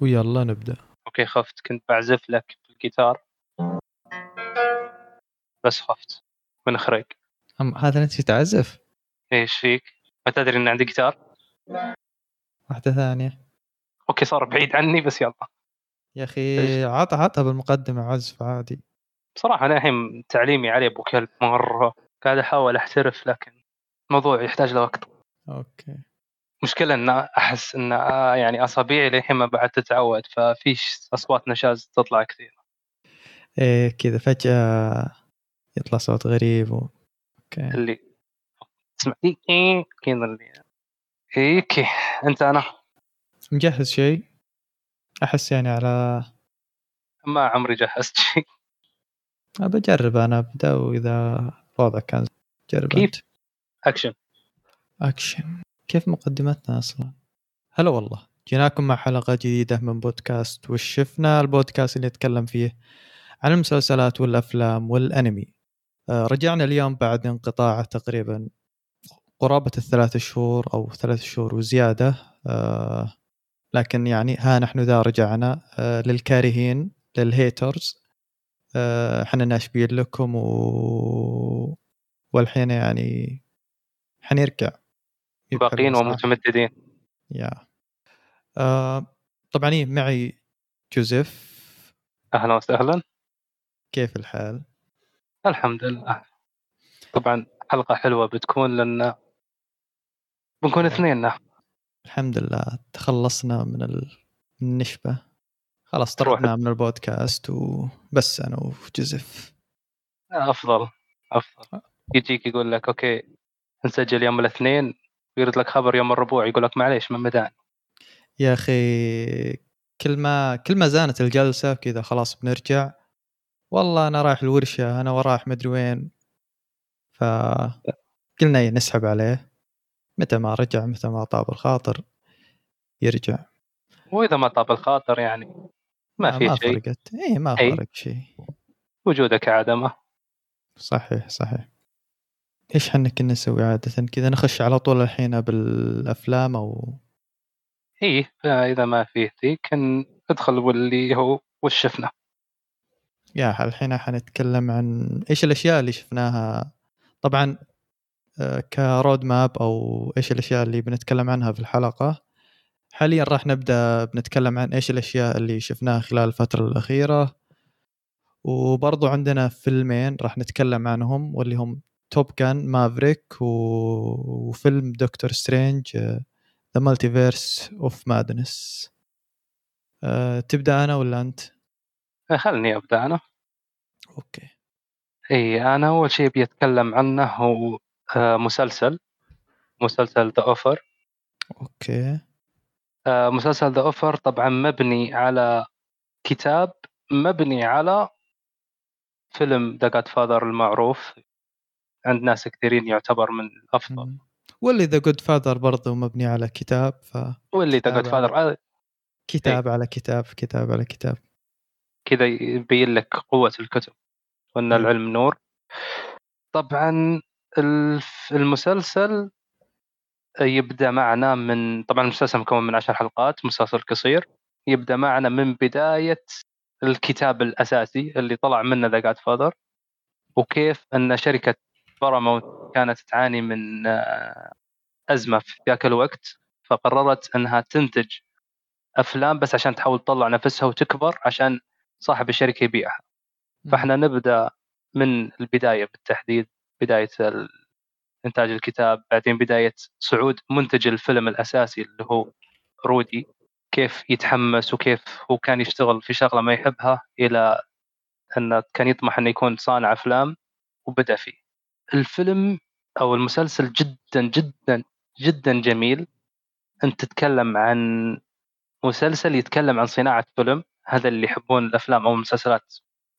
ويلا نبدأ. okay خفت. كنت بعزف لك بالجيتار. بس خفت. بنخرق أم هذا انت تعزف؟ إيش فيك؟ ما تدري إن عندي جيتار؟ واحدة ثانية. okay صار بعيد عني بس يلا. يا أخي عط عطها بالمقدمة عزف عادي. بصراحة أنا الحين تعليمي عليه أبو كلب مرة. قاعد أحاول أحترف لكن الموضوع يحتاج له وقت okay. مشكلة إن أحس إن آه يعني أصابعي للحين ما بعد تتعود ففيش أصوات نشاز تطلع كثير. إيه كذا فجأة يطلع صوت غريب و... okay. اللي إيه كذا اللي هيك أنت أنا. مجهز شيء؟ أحس يعني على ما عمري جهزت شيء. بجرب أنا أبدأ وإذا الوضع كان جرب كيف؟ أنت. action action كيف مقدمتنا أصلا؟ هلا والله جيناكم مع حلقة جديدة من بودكاست وش شفنا البودكاست اللي يتكلم فيه عن المسلسلات والأفلام والأنمي. آه، رجعنا اليوم بعد انقطاع تقريبا قرابة الثلاث شهور أو ثلاث شهور وزيادة. آه، لكن يعني ها نحن ذا رجعنا آه، للكارهين للهيترز. إحنا ناشبين لكم و... والحين يعني حنرجع. باقين؟ ومتمددين. يا. آه طبعا إيه معي جوزيف. أهلا وسهلا. كيف الحال؟ الحمد لله. طبعا حلقة حلوة بتكون لأن بنكون اثنين. الحمد لله. تخلصنا من ال- من النشبة. خلاص. طردنا من البودكاست وبس أنا وجوزيف. أفضل. أفضل. يجيك يقول لك okay نسجل يوم الاثنين. ويرد لك خبر يوم الربوع يقول لك معليش من مدان. يا أخي كل ما كل ما زانت الجلسة كذا خلاص بنرجع. والله أنا رايح الورشة أنا ورايح مدري وين. فقلنا إيه نسحب عليه. متى ما رجع متى ما طاب الخاطر يرجع. واذا ما طاب الخاطر يعني. ما في ما شيء. فرقت. اي ما. فرق شيء. وجودك عدمه. صحيح صحيح. إيش حنا كنا نسوي عادة كذا؟ نخش على طول الحين بالأفلام أو إيه اذا ما فيه ذيك ندخل واللي هو وش شفنا. يا الحين حنتكلم عن إيش الأشياء اللي شفناها. طبعا آه، ك road map أو إيش الأشياء اللي بنتكلم عنها في الحلقة. حاليا راح نبدأ بنتكلم عن إيش الأشياء اللي شفناها خلال الفترة الأخيرة. وبرضو عندنا فيلمين راح نتكلم عنهم واللي هم Top Gun Maverick و... وفيلم Doctor Strange the Multiverse of Madness تبدأ أنا ولا أنت؟ خلني أبدأ أنا. okay. إي أنا أول شيء بيتكلم عنه هو آه، مسلسل. مسلسل The Offer okay. مسلسل The Offer طبعا مبني على كتاب مبني على فيلم The Godfather المعروف. عند ناس كثيرين يعتبر من افضل مم. واللي The Godfather برضو مبني على كتاب ف واللي The Godfather كتاب على كتاب كتاب على كتاب كذا يبين لك قوة الكتب أيوة. العلم نور طبعا المسلسل يبدأ معنا من طبعا المسلسل مكون من عشر حلقات مسلسل قصير يبدأ معنا من بداية الكتاب الأساسي اللي طلع منه The Godfather وكيف أن شركة بارامونت كانت تعاني من آه، أزمة في ذاك الوقت فقررت أنها تنتج أفلام بس عشان تحاول تطلع نفسها وتكبر عشان صاحب الشركة يبيعها فإحنا نبدأ من البداية بالتحديد بداية إنتاج الكتاب بعدين بداية صعود منتج الفيلم الأساسي اللي هو رودي كيف يتحمس وكيف هو كان يشتغل في شغلة ما يحبها إلى انه كان يطمح إنه يكون صانع أفلام وبدأ فيه. الفيلم أو المسلسل جدا جدا جدا جميل. أنت تتكلم عن مسلسل يتكلم عن صناعة فيلم. هذا اللي يحبون الأفلام أو المسلسلات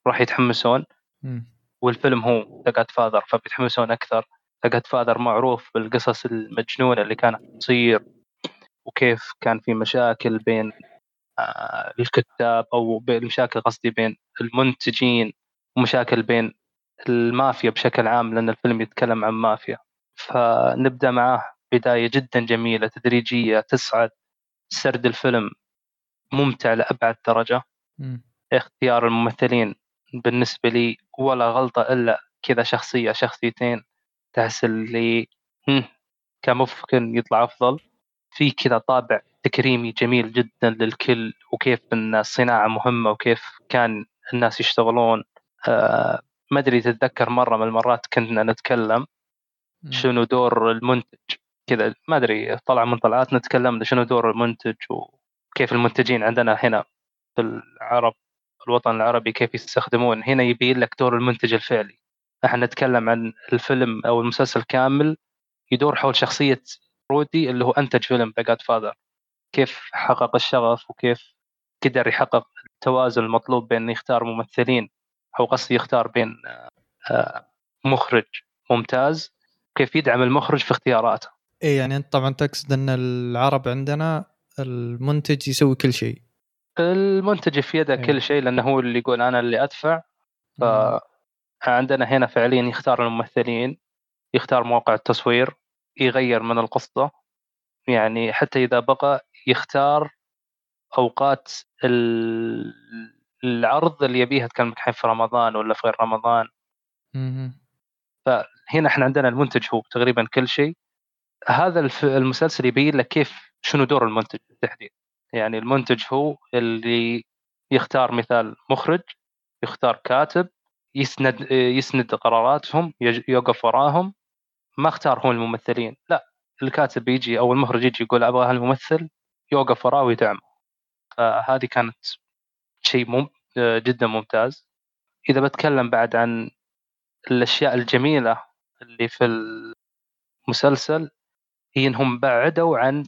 راح يتحمسون. مم. والفيلم هو ذا فاذر فبيتحمسون أكثر. ذا فاذر معروف بالقصص المجنونة اللي كانت تصير وكيف كان في مشاكل بين آه، الكتاب أو مشاكل قصدي بين المنتجين ومشاكل بين المافيا بشكل عام لأن الفيلم يتكلم عن مافيا. فنبدأ معاه بداية جدا جميلة تدريجية تصعد سرد الفيلم ممتع لأبعد درجة. مم. اختيار الممثلين بالنسبة لي ولا غلطة إلا كذا شخصية شخصيتين. تحس اللي كان ممكن يطلع أفضل. في كذا طابع تكريمي جميل جدا للكل وكيف إن الصناعة مهمة وكيف كان الناس يشتغلون. آه ما أدري تتذكر مرة من المرات كنا نتكلم. شنو دور المنتج كذا ما أدري طلع من طلعات نتكلم شنو دور المنتج وكيف المنتجين عندنا هنا في العرب الوطن العربي كيف يستخدمون. هنا يبين لك دور المنتج الفعلي. إحنا نتكلم عن الفيلم أو المسلسل كامل يدور حول شخصية رودي اللي هو أنتج فيلم ذا فاذر كيف حقق الشغف وكيف قدر يحقق التوازن المطلوب بين يختار ممثلين. أو قصدي يختار بين آه، مخرج ممتاز كيف يدعم المخرج في اختياراته إيه يعني أنت طبعا تقصد أن العرب عندنا المنتج يسوي كل شيء المنتج في يده إيه. كل شيء لأنه هو اللي يقول أنا اللي أدفع. فعندنا هنا فعليا يختار الممثلين يختار مواقع التصوير يغير من القصة يعني حتى إذا بقى يختار أوقات ال- العرض اللي يبيها كان الحين في رمضان ولا في غير رمضان. مم. هنا إحنا عندنا المنتج هو تقريبا كل شيء. هذا المسلسل يبين لك كيف شنو دور المنتج بالتحديد. يعني المنتج هو اللي يختار مثال مخرج يختار كاتب يسند يسند قراراتهم يوقف وراهم. ما اختار هو الممثلين. لا الكاتب يجي أو المخرج يجي يقول أبغى هالممثل يوقف وراه ويدعمه. فهذه كانت شيء مم جدا ممتاز إذا بتكلم بعد عن الأشياء الجميلة اللي في المسلسل هي إنهم بعدوا عن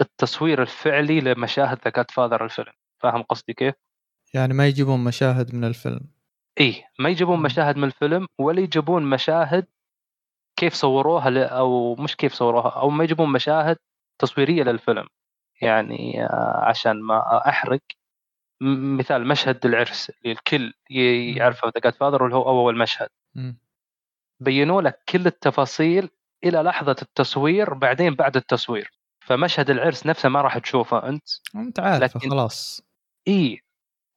التصوير الفعلي لمشاهد ذا جاد فاذر الفيلم فاهم قصدي كيف؟ يعني ما يجيبون مشاهد من الفيلم إيه ما يجيبون. مشاهد من الفيلم ولا يجيبون مشاهد كيف صوروها ل- أو مش كيف صوروها أو ما يجيبون مشاهد تصويرية للفيلم يعني آه، عشان ما أحرق مثال مشهد العرس اللي الكل. يعرفه ذا جاد فاذر واللي هو أول مشهد. بينوا لك كل التفاصيل إلى لحظة التصوير بعدين بعد التصوير. فمشهد العرس نفسه ما راح تشوفه أنت. أنت عارفه لكن- خلاص. إي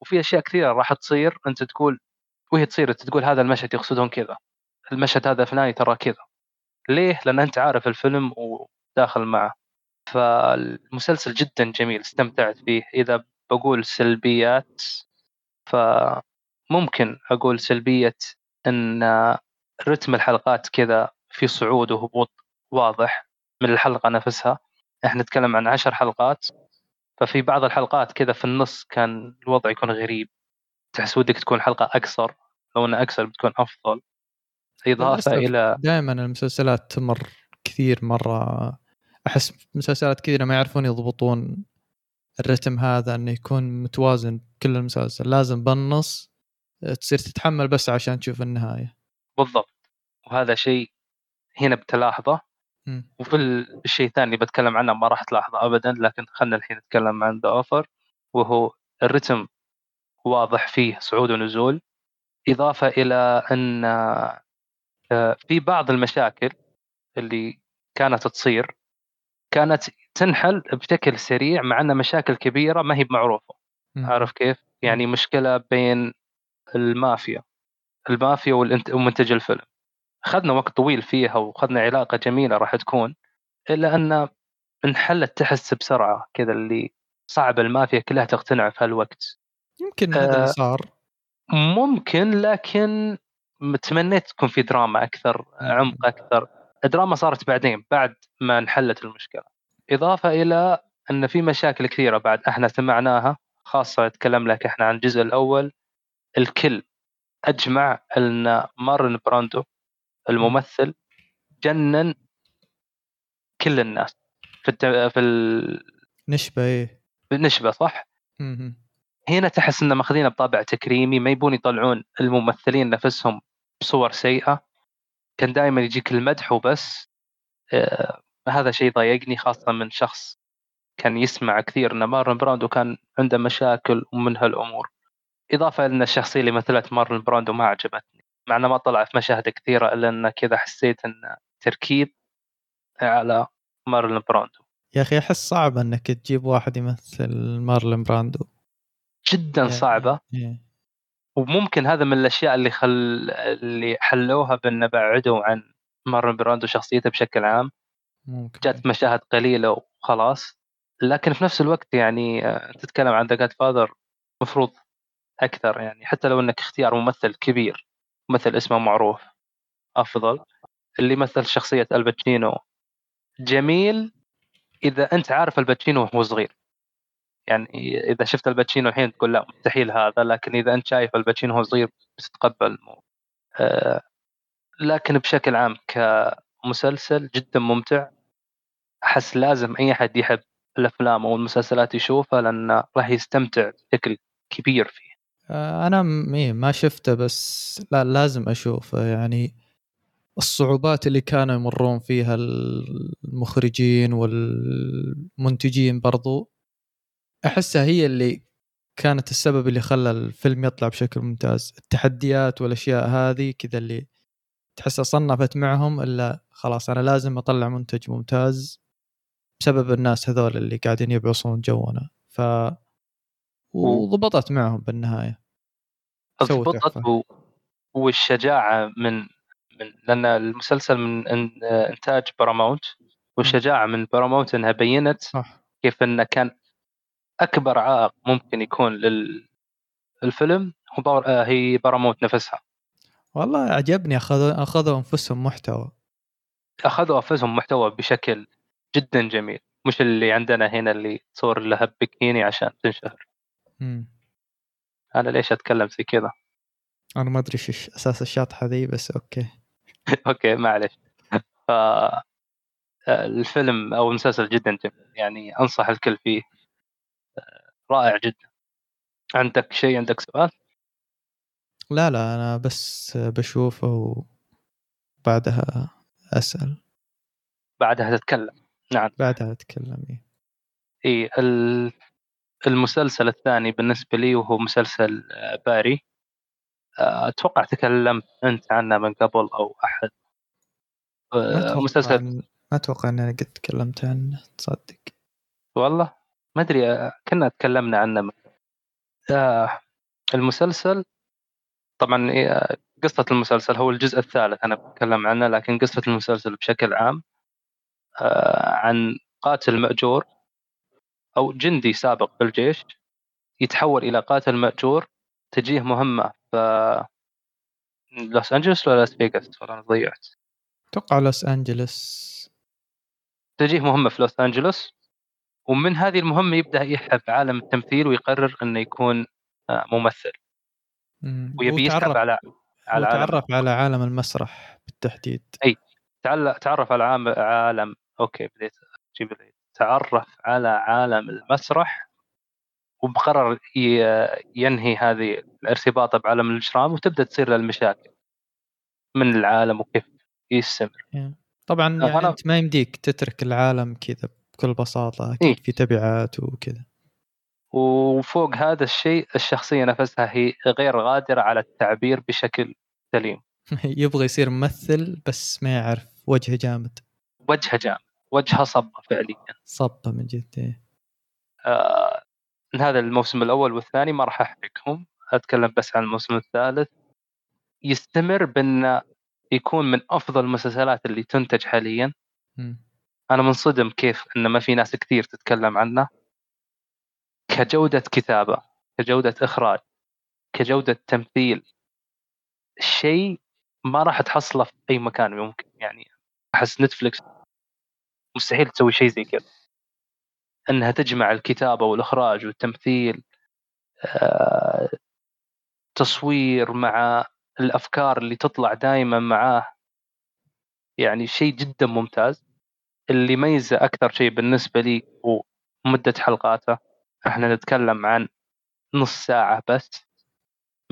وفي أشياء كثيرة راح تصير. أنت تقول وهي تصير أنت تقول هذا المشهد يقصدون كذا. المشهد هذا فلاني ترى كذا. ليه؟ لأن أنت عارف الفيلم وداخل معه. فالمسلسل جدا جميل استمتعت فيه. إذا بقول سلبيات فممكن أقول سلبية إن رتم الحلقات كذا في صعود وهبوط واضح من الحلقة نفسها. إحنا نتكلم عن عشر حلقات ففي بعض الحلقات كذا في النص كان الوضع يكون غريب. تحس ودك تكون حلقة اقصر لو إنها اقصر بتكون أفضل. إضافة إلى دائما المسلسلات تمر كثير مرة. أحس مسلسلات كثيره ما يعرفون يضبطون الرتم هذا إنه يكون متوازن كل المسلسل. لازم بالنص تصير تتحمل بس عشان تشوف النهاية. بالضبط. وهذا شيء هنا بتلاحظه. وفي ال- الشيء الثاني بتكلم عنه ما راح تلاحظه ابدا لكن خلينا الحين نتكلم عن The Offer وهو الرتم واضح فيه صعود ونزول. إضافة إلى أن آه، في بعض المشاكل اللي كانت تصير كانت تنحل بشكل سريع مع ان مشاكل كبيرة ما هي معروفة. عارف كيف؟ يعني مشكلة بين المافيا المافيا ومنتج الفيلم أخذنا وقت طويل فيها وأخذنا علاقة جميلة راح تكون إلا أن انحلت تحس بسرعة كذا اللي صعب المافيا كلها تقتنع في هالوقت يمكن هذا اللي آه، صار ممكن لكن تمنيت تكون في دراما أكثر. عمق أكثر الدراما صارت بعدين بعد ما انحلت المشكلة إضافة إلى أن في مشاكل كثيرة بعد إحنا سمعناها خاصة نتكلم لك إحنا عن الجزء الأول الكل أجمع أن مارلون براندو الممثل جنن كل الناس في الت... في ال- نشبة إيه في النشبة صح؟ مم. هنا تحس إنه ماخذينه بطابع تكريمي ما يبون يطلعون الممثلين نفسهم بصور سيئة كان دائما يجيك المدح وبس. آه هذا شيء ضايقني خاصة من شخص كان يسمع كثير ان مارلون براندو كان عنده مشاكل ومن هالامور إضافة إن الشخصية اللي مثلت مارلون براندو ما عجبتني مع انه ما طلع في مشاهد كثيرة إلا إن كذا حسيت إن تركيب على مارلون براندو. يا أخي أحس صعب إنك تجيب واحد يمثل مارلون براندو. جدا يعني- صعبة. إيه. وممكن هذا من الأشياء اللي خل اللي حلوها بأن بعدوا عن مارلون براندو شخصيته بشكل عام. ممكن. جات مشاهد قليلة وخلاص. لكن في نفس الوقت يعني آه، تتكلم عن The Godfather مفروض أكثر يعني. حتى لو إنك اختيار ممثل كبير ممثل اسمه معروف أفضل. اللي مثل شخصية الباتشينو. جميل إذا أنت عارف الباتشينو وهو صغير. يعني إذا شفت الباتشينو الحين تقول لا مستحيل هذا لكن إذا أنت شايف الباتشينو صغير بتتقبل. آه لكن بشكل عام كمسلسل جدا ممتع. أحس لازم أي أحد يحب الأفلام أو المسلسلات يشوفها لأنه راح يستمتع بشكل كبير فيه. آه، أنا إيه ما شفته بس لا لازم أشوفه. يعني الصعوبات اللي كانوا يمرون فيها المخرجين والمنتجين برضو أحسها هي اللي كانت السبب اللي خلى الفيلم يطلع بشكل ممتاز. التحديات والأشياء هذه كذا اللي تحسها صنفت معهم إلا خلاص أنا لازم أطلع منتج ممتاز بسبب الناس هذول اللي قاعدين يبعصون جونا. ف وضبطت معهم بالنهاية. ضبطت. و... والشجاعة من من لأن المسلسل من إنتاج باراماونت والشجاعة من باراماونت إنها بينت صح. كيف إنه كان أكبر عائق ممكن يكون للفيلم هو. آه، هي باراماونت نفسها. والله عجبني اخذوا أخذوا أنفسهم محتوى. أخذوا أنفسهم محتوى بشكل جدا جميل. مش اللي عندنا هنا اللي تصور لها بكيني عشان تنشهر. أنا ليش أتكلم زي كذا؟ أنا ما أدري إيش أساس الشاطحه ذي بس أوكي. أوكي معلش ف الفيلم أو المسلسل جدا جميل. يعني أنصح الكل فيه. رائع جدا. عندك شيء عندك سؤال؟ لا لا أنا بس بشوفه وبعدها أسأل. بعدها تتكلم. نعم. بعدها أتكلم إيه. المسلسل الثاني بالنسبة لي وهو مسلسل آه، باري. آه، أتوقع تكلمت أنت عنه من قبل أو أحد. ما آه، أتوقع مسلسل ما أتوقع اني قد تكلمت عنه تصدق. والله؟ ما أدري آه، كنا تكلمنا عنه. آه، المسلسل طبعا آه، قصة المسلسل هو الجزء الثالث أنا بتكلم عنه لكن قصة المسلسل بشكل عام عن قاتل مأجور أو جندي سابق بالجيش يتحول إلى قاتل مأجور تجيه مهمة في لوس أنجلوس ولا لاس فيغاس؟ والله أنا ضيعت. أتوقع لوس انجلس تجيه مهمة في لوس أنجلوس. ومن هذه المهمة يبدأ يحب عالم التمثيل ويقرر أنه يكون آه، ممثل. مم. ويبي يسحب على على وتعرف على عالم المسرح بالتحديد. تعل- تعرف على عالم أوكي بديت أجيب لي تعرف على عالم المسرح وبقرر ينهي هذه الارتباط بعالم الإجرام وتبدأ تصير له المشاكل من العالم وكيف يستمر. طبعا آه، يعني أنا- أنت ما يمديك تترك العالم كذا بكل بساطة أكيد إيه. في تبعات وكذا وفوق هذا الشيء الشخصية نفسها هي غير قادره على التعبير بشكل سليم يبغى يصير ممثل بس ما يعرف وجهه جامد وجهه جام وجهه صبة فعليا صبة من جد إيه. آه هذا الموسم الأول والثاني ما راح أحرقهم أتكلم بس عن الموسم الثالث يستمر بان يكون من أفضل المسلسلات اللي تنتج حاليا مم. أنا منصدم كيف إن ما في ناس كثير تتكلم عنه. كجودة كتابة كجودة إخراج كجودة تمثيل شيء ما راح تحصله في أي مكان ممكن. يعني أحس نتفلكس مستحيل تسوي شيء زي كذا. إنها تجمع الكتابة والإخراج والتمثيل آه، تصوير مع الأفكار اللي تطلع دائما معاه. يعني شيء جدا ممتاز. اللي يميزه أكثر شيء بالنسبة لي هو مده حلقاته إحنا نتكلم عن نص ساعة بس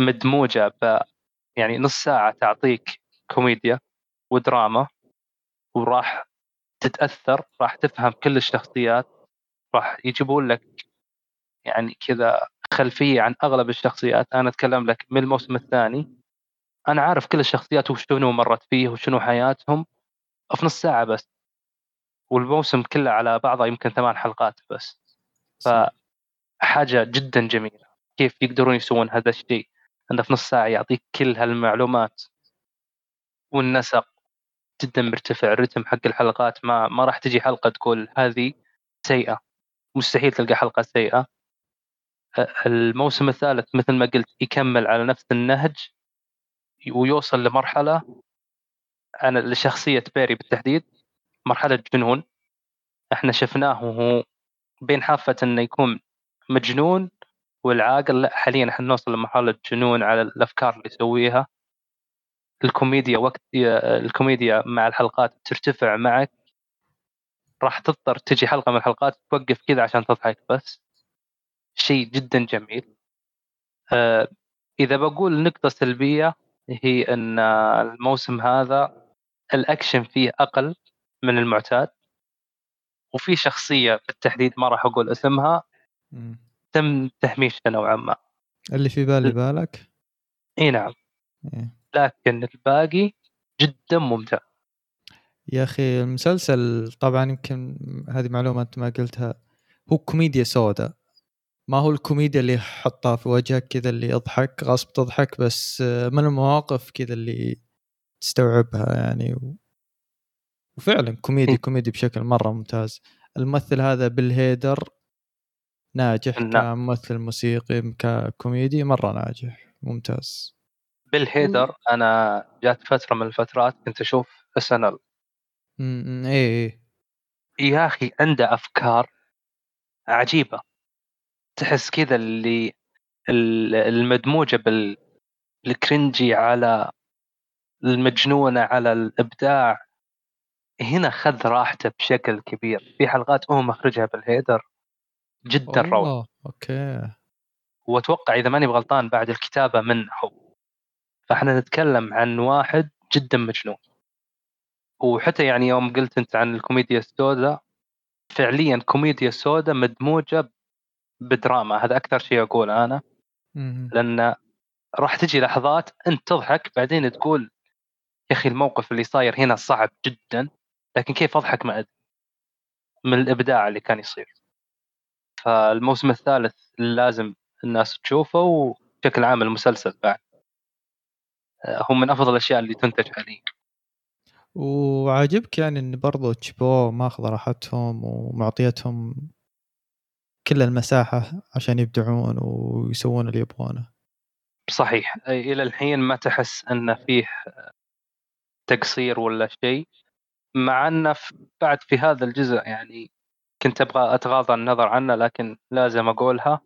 مدموجة ب يعني نص ساعة تعطيك كوميديا ودراما وراح تتأثر راح تفهم كل الشخصيات راح يجيبون لك يعني كذا خلفية عن أغلب الشخصيات. أنا أتكلم لك من الموسم الثاني أنا عارف كل الشخصيات وشنو مرت فيه وشنو حياتهم في نص ساعة بس. والموسم كله على بعضه يمكن ثمان حلقات بس. فحاجه جدا جميلة. كيف يقدرون يسوون هذا الشيء. انه في نص ساعة يعطيك كل هالمعلومات. والنسق جدا مرتفع. الرتم حق الحلقات ما ما راح تجي حلقة تقول هذه سيئة. مستحيل تلقى حلقة سيئة. الموسم الثالث مثل ما قلت يكمل على نفس النهج. ويوصل لمرحلة أنا لشخصية بيري بالتحديد. مرحلة جنون. إحنا شفناه وهو بين حافة إنه يكون مجنون والعاقل. لا حاليا إحنا نوصل لمرحلة جنون على الأفكار اللي يسويها. الكوميديا وقت الكوميديا مع الحلقات ترتفع معك. راح تضطر تجي حلقة من الحلقات توقف كذا عشان تضحك بس. شيء جدا جميل. آه، إذا بقول نقطة سلبية هي إن الموسم هذا الأكشن فيه أقل. من المعتاد. وفي شخصية بالتحديد ما راح أقول اسمها. تم تهميشها نوعا ما. اللي في بالي بالك؟ إي نعم. إيه. لكن الباقي جدا ممتع. يا أخي المسلسل طبعا يمكن هذه معلومه انت ما قلتها. هو كوميديا سوداء. ما هو الكوميديا اللي يحطها في وجهك كذا اللي يضحك غصب تضحك بس آه، من المواقف كذا اللي تستوعبها يعني. وفعلا كوميدي. كوميدي بشكل مرة ممتاز. الممثل هذا Bill Hader ناجح. كممثل موسيقي ككوميدي مرة ناجح ممتاز. Bill Hader أنا جات فترة من الفترات كنت أشوف SNL إيه. يا أخي عنده أفكار عجيبة. تحس كذا اللي ال- المدموجة بال ال cringe ي على المجنونة على الإبداع. هنا خذ راحته بشكل كبير. في حلقات هو مخرجها Bill Hader. جدا روعة. أوكي. وأتوقع إذا ماني بغلطان بعد الكتابة منه هو. فإحنا نتكلم عن واحد جدا مجنون. وحتى يعني يوم قلت أنت عن الكوميديا السوداء فعليا كوميديا سوداء مدموجة بدراما. هذا أكثر شيء أقوله أنا. لأن راح تجي لحظات أنت تضحك بعدين تقول يا أخي الموقف اللي صاير هنا صعب جدا. لكن كيف أضحك ما ادري من الإبداع اللي كان يصير؟ فالموسم الثالث لازم الناس تشوفه وبشكل عام المسلسل بعد. آه، هو من أفضل الأشياء اللي تنتج حاليا. وعاجبك يعني إن برضو أو ماخذ راحتهم ومعطيتهم كل المساحة عشان يبدعون ويسوون اللي يبغونه؟ صحيح. إلى الحين ما تحس إن فيه تقصير ولا شيء. مع إنه بعد في هذا الجزء يعني كنت أبغى أتغاضى النظر عنه لكن لازم أقولها.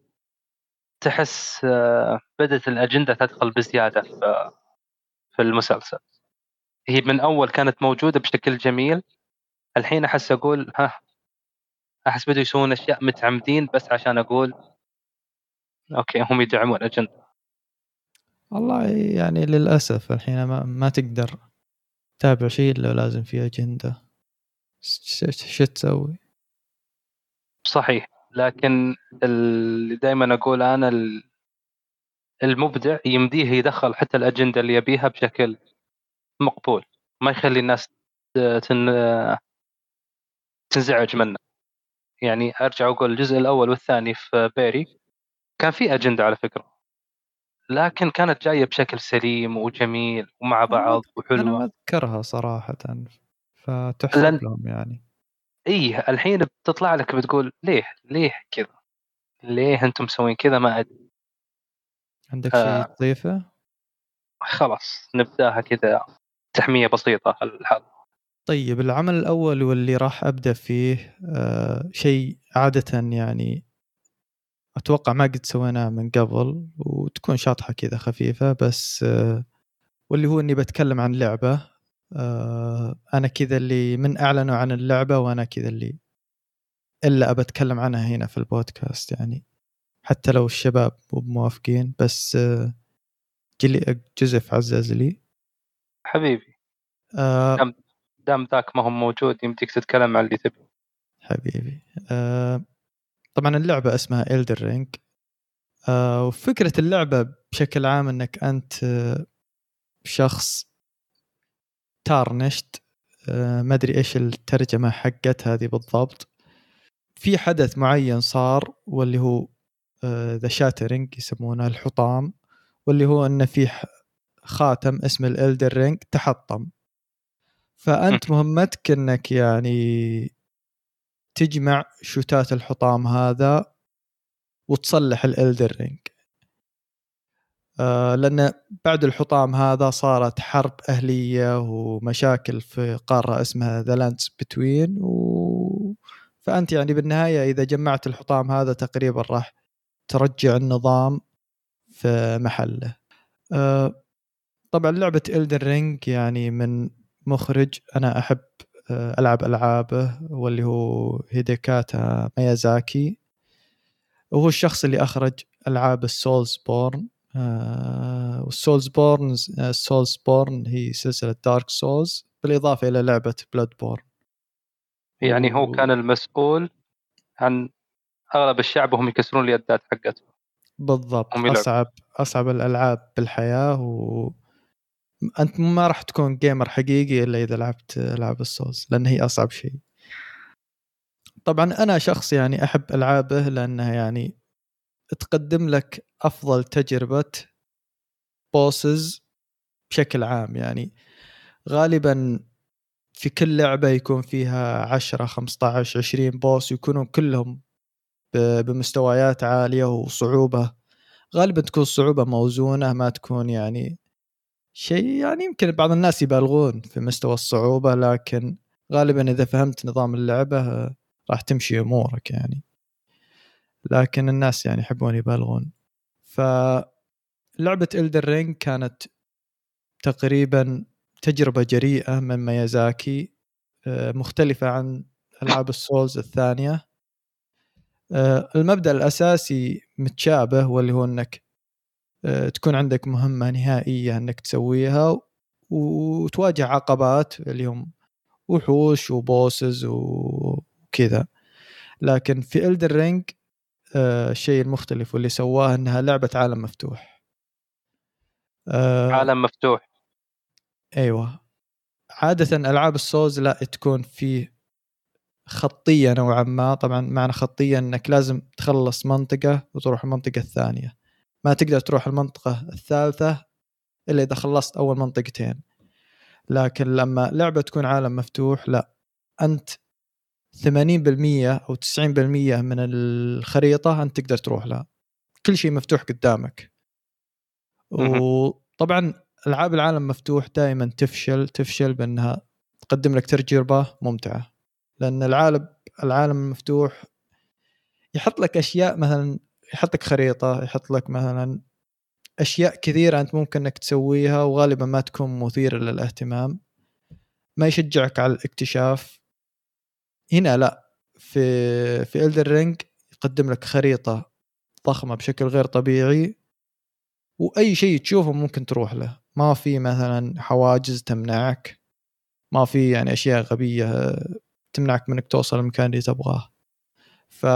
تحس آه، بدأت الأجندة تدخل بزيادة في في المسلسل. هي من أول كانت موجودة بشكل جميل. الحين أحس أقول ها أحس بدوا يسوون أشياء متعمدين بس عشان أقول أوكي هم يدعمون الأجندة. والله يعني للأسف الحين ما, ما تقدر تتابع شيء إلا لازم في ش- شو تسوي؟ صحيح. لكن اللي دائما أقول أنا ال- المبدع يمديه يدخل حتى الأجندة اللي يبيها بشكل مقبول. ما يخلي الناس تن... تنزعج منه. يعني أرجع أقول الجزء الأول والثاني في بيري. كان في أجندة على فكرة. لكن كانت جاية بشكل سليم وجميل ومع بعض ما وحلوة. أذكرها صراحة فتحسب لن- لهم يعني. إيه الحين بتطلع لك بتقول ليه ليه كذا؟ ليه أنتم مسوين كذا؟ ما ادري عندك آه. شيء تضيفه؟ خلاص نبدأها كذا تحمية بسيطة الحلقة طيب العمل الأول واللي راح أبدأ فيه آه شيء عادة يعني أتوقع ما قد سويناه من قبل وتكون شاطحة كذا خفيفة بس آه واللي هو إني بتكلم عن لعبة آه أنا كذا اللي من أعلنوا عن اللعبة وأنا كذا اللي إلا أبى أتكلم عنها هنا في البودكاست يعني. حتى لو الشباب مو موافقين بس آه جلي جوزيف عزز لي. حبيبي. آه دام ذاك ما هو موجود يمديك تتكلم عن اللي تبي. حبيبي. آه طبعا اللعبة اسمها Elder Ring. آه وفكرة اللعبة بشكل عام إنك أنت آه، شخص تارنشت آه، ما أدري إيش الترجمة حقت هذه بالضبط. في حدث معين صار واللي هو the Shattering يسمونه الحطام واللي هو انه في خاتم اسمه ال Elden Ring تحطم. فأنت مهمتك إنك يعني تجمع شتات الحطام هذا وتصلح ال Elden Ring آه لأن بعد الحطام هذا صارت حرب أهلية ومشاكل في قارة اسمها The Lands Between و... فأنت يعني بالنهاية إذا جمعت الحطام هذا تقريبا راح ترجع النظام في محله. آه طبعا لعبة Elden Ring يعني من مخرج أنا أحب ألعب العابه واللي هو هيديتاكا ميازاكي. وهو الشخص اللي أخرج ألعاب ال Soulsborne آه وال Soulsborne ال Soulsborne هي سلسلة Dark Souls بالإضافة إلى لعبة Bloodborne يعني هو كان المسؤول عن أغلب الشعب وهم يكسرون اليدات حقته. بالضبط. أصعب أصعب الألعاب بالحياة و أنت ما راح تكون gamer حقيقي إلا إذا لعبت العاب ال Souls لأن هي أصعب شيء. طبعا أنا شخص يعني أحب ألعابه لانها يعني تقدم لك أفضل تجربة بوسز بشكل عام. يعني غالبا في كل لعبة يكون فيها 10 15 20 بوس يكونون كلهم بمستويات عالية وصعوبة. غالبا تكون صعوبة موزونة ما تكون يعني شيء يعني يمكن بعض الناس يبالغون في مستوى الصعوبة لكن غالبا إذا فهمت نظام اللعبة راح تمشي أمورك يعني. لكن الناس يعني يحبون يبالغون. فلعبة Elden Ring كانت تقريبا تجربة جريئة من ميازاكي آه، مختلفة عن ألعاب ال Souls الثانية. آه، المبدأ الأساسي متشابه واللي هو أنك تكون عندك مهمة نهائية أنك تسويها وتواجه عقبات اللي هم وحوش وبوسز وكذا. لكن في إلدر رينج الشيء المختلف واللي سواه إنها لعبة عالم مفتوح. عالم مفتوح. أيوه. عادة ألعاب السوز لا تكون في خطية نوعا ما. طبعا معنى خطية إنك لازم تخلص منطقة وتروح المنطقة الثانية. ما تقدر تروح المنطقة الثالثة إلا إذا خلصت أول منطقتين. لكن لما لعبة تكون عالم مفتوح لا. أنت 80% أو 90% من الخريطة أنت تقدر تروح لها. كل شيء مفتوح قدامك. وطبعا ألعاب العالم مفتوح دائما تفشل تفشل بأنها تقدم لك تجربة ممتعة. لأن العالم العالم المفتوح يحط لك أشياء مثلا يحط لك خريطة يحط لك مثلا أشياء كثيرة أنت ممكن إنك تسويها وغالبا ما تكون مثيرة للاهتمام. ما يشجعك على الاكتشاف. هنا لا في في الدر رينج يقدم لك خريطة ضخمة بشكل غير طبيعي وأي شيء تشوفه ممكن تروح له. ما في مثلا حواجز تمنعك. ما في يعني أشياء غبية تمنعك من إنك توصل المكان اللي تبغاه. ف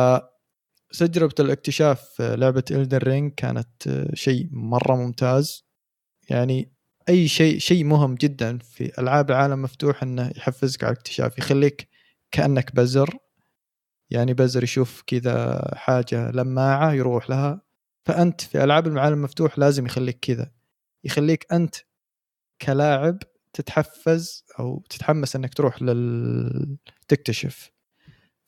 تجربة الاكتشاف في لعبة إلدر رينج كانت شيء مرة ممتاز. يعني أي شيء شيء مهم جدا في ألعاب العالم مفتوح أنه يحفزك على الاكتشاف يخليك كأنك بزر. يعني بزر يشوف كذا حاجة لماعة يروح لها. فأنت في ألعاب العالم المفتوح لازم يخليك كذا. يخليك أنت كلاعب تتحفز أو تتحمس أنك تروح لل تكتشف.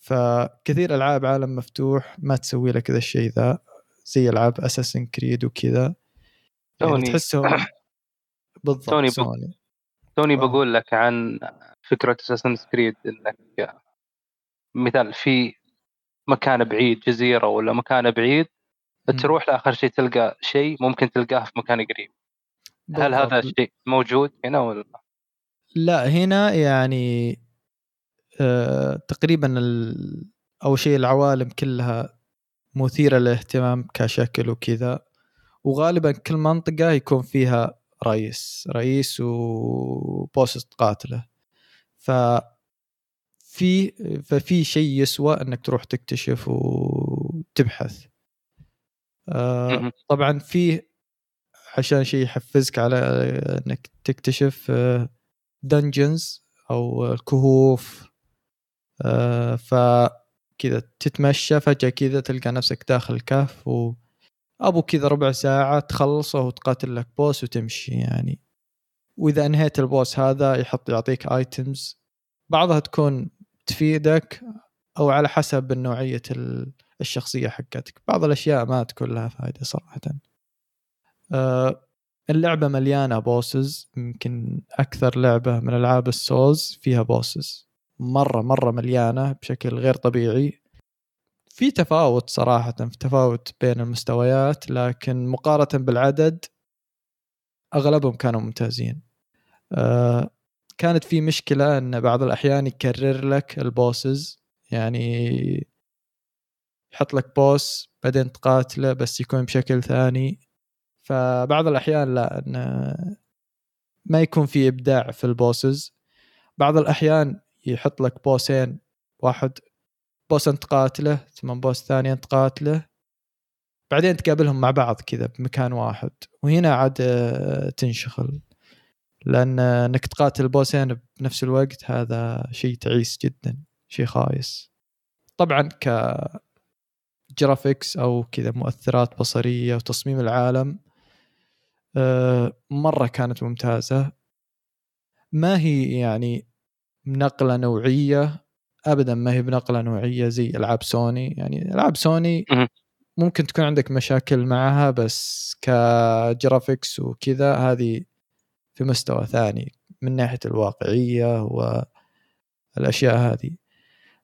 فكثير ألعاب عالم مفتوح ما تسوي لك ذا الشيء ذا زي ألعاب Assassin's Creed وكذا. يعني تحسهم بالضبط توني توني. توني بقول لك عن فكرة Assassin's Creed إنك مثال في مكان بعيد جزيرة ولا مكان بعيد تروح لآخر شيء تلقى شيء ممكن تلقاه في مكان قريب. هل هذا الشيء موجود هنا ولا؟ لا هنا يعني آه تقريبا أول شيء العوالم كلها مثيرة للاهتمام كشكل وكذا. وغالبا كل منطقة يكون فيها رئيس رئيس وبوس تقاتله ف في ففي شيء يسوى إنك تروح تكتشف وتبحث. آه طبعا في عشان شيء يحفزك على إنك تكتشف dungeons أو الكهوف. آه، فكذا تتمشى فجأة كذا تلقى نفسك داخل الكهف و أبو كذا ربع ساعة تخلصه وتقاتل لك boss وتمشي يعني. وإذا انهيت ال boss هذا يحط يعطيك items بعضها تكون تفيدك أو على حسب نوعية الشخصية حقتك. بعض الأشياء ما تكون لها فائده صراحة. آه، اللعبة مليانة bosses يمكن أكثر لعبة من ألعاب ال souls فيها bosses مرة مرة مليانة بشكل غير طبيعي. في تفاوت صراحة في تفاوت بين المستويات لكن مقارنة بالعدد أغلبهم كانوا ممتازين. آه، كانت في مشكلة إن بعض الأحيان يكرر لك ال bosses يعني يحط لك boss بعدين تقاتله بس يكون بشكل ثاني. فبعض الأحيان لا إن ما يكون في إبداع في ال bosses. بعض الأحيان يحط لك بوسين واحد boss انت تقاتله ثم boss ثاني انت تقاتله. بعدين تقابلهم مع بعض كذا بمكان واحد. وهنا عاد تنشغل. لأن إنك تقاتل بوسين بنفس الوقت هذا شيء تعيس جدا شيء خايس. طبعا ك graphics أو كذا مؤثرات بصرية وتصميم العالم آه، مرة كانت ممتازة. ما هي يعني نقله نوعية. ابدا ما هي بنقلة نوعية زي ألعاب سوني. يعني ألعاب سوني ممكن تكون عندك مشاكل معها بس ك graphics وكذا هذه في مستوى ثاني من ناحية الواقعية والأشياء هذه.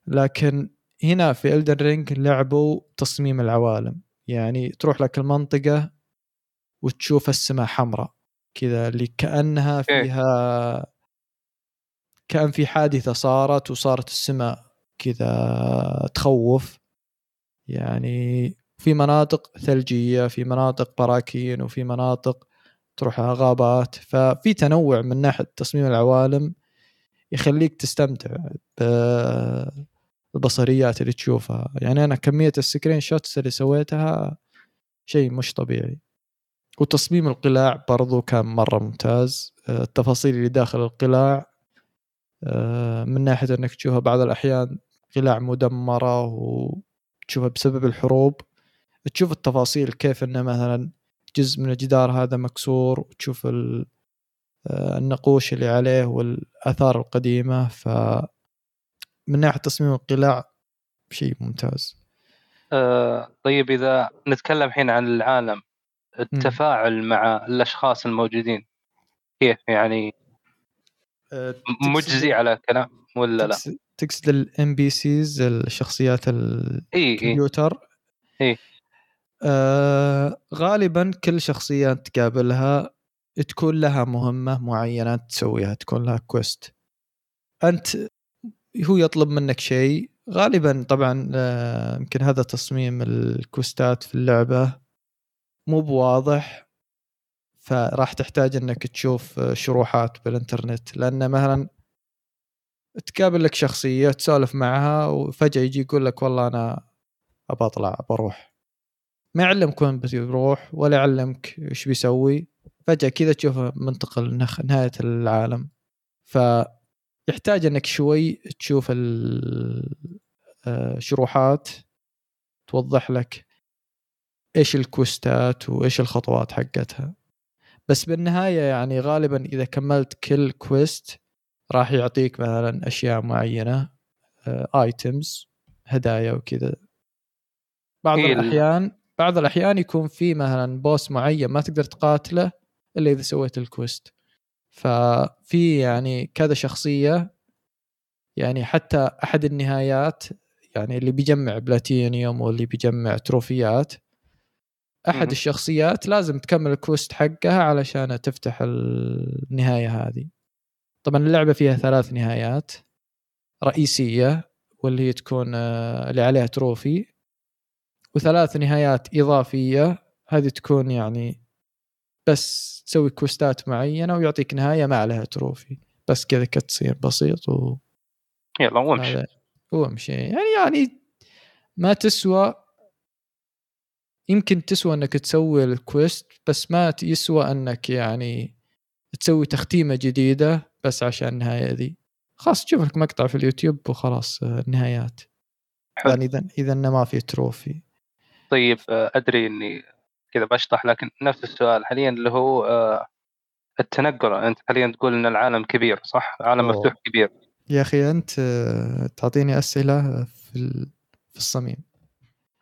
لكن هنا في Elden Ring لعبوا تصميم العوالم. يعني تروح لك المنطقة وتشوف السماء حمراء. كذا اللي كأنها فيها كان في حادثة صارت وصارت السماء كذا تخوف. يعني في مناطق ثلجية في مناطق براكين وفي مناطق تروحها غابات. ففي تنوع من ناحية تصميم العوالم يخليك تستمتع بالبصريات اللي تشوفها. يعني أنا كمية ال screenshots اللي سويتها شيء مش طبيعي. وتصميم القلاع برضو كان مرة ممتاز. التفاصيل اللي داخل القلاع من ناحية إنك تشوفها بعض الأحيان قلاع مدمرة وتشوفها بسبب الحروب تشوف التفاصيل كيف انه مثلا جزء من الجدار هذا مكسور وتشوف آه، النقوش اللي عليه والآثار القديمة ف من ناحية تصميم القلاع شيء ممتاز. أه طيب إذا نتكلم الحين عن العالم التفاعل مع الأشخاص الموجودين كيف يعني مجزي على كلام ولا لا؟ تقصد ال NPCs الشخصيات الكمبيوتر إي إيه. آه غالبا كل شخصيه تقابلها تكون لها مهمة معينة تسويها تكون لها quest أنت هو يطلب منك شيء. غالبا طبعا آه، يمكن هذا تصميم الكويستات في اللعبة مو بواضح. فراح تحتاج إنك تشوف شروحات بالإنترنت. لأن مثلا تقابل لك شخصية تسولف معها وفجأة يجي يقول لك والله أنا ابى أطلع بروح ما يعلمك وين بيروح ولا يعلمك إيش بيسوي. فجأة كذا تشوفه منتقل نهاية العالم. فيحتاج إنك شوي تشوف الشروحات آه، توضح لك إيش الكويستات وإيش الخطوات حقتها. بس بالنهاية يعني غالبا إذا كملت كل quest راح يعطيك مثلا أشياء معينة items آه، هدايا وكذا. بعض الأحيان بعض الأحيان يكون في مثلا boss معين ما تقدر تقاتله إلا إذا سويت ال quest ففي يعني كذا شخصية يعني حتى أحد النهايات يعني اللي بيجمع بلاتينيوم واللي بيجمع تروفيات أحد الشخصيات لازم تكمل ال quest حقها علشان تفتح النهاية هذه. طبعا اللعبة فيها ثلاث نهايات. رئيسية واللي هي تكون آه، اللي عليها trophy. وثلاث نهايات إضافية. هذه تكون يعني بس تسوي كويستات معينة ويعطيك نهاية ما عليها trophy. بس كذا cutscene بسيط و يلا وامشي. وامشي. يعني يعني ما تسوى يمكن تسوى أنك تسوي ال quest بس ما يسوى أنك يعني تسوي تختيمة جديدة بس عشان النهاية ذي. خلاص تشوف لك مقطع في اليوتيوب وخلاص آه، النهايات. حلو. يعني إذا إذا ما في trophy طيب آه، أدري إني كذا بشطح لكن نفس السؤال. حاليا اللي هو آه، التنقل. أنت حاليا تقول إن العالم كبير صح؟ عالم أوه. مفتوح كبير. يا أخي أنت تعطيني أسئلة في في الصميم.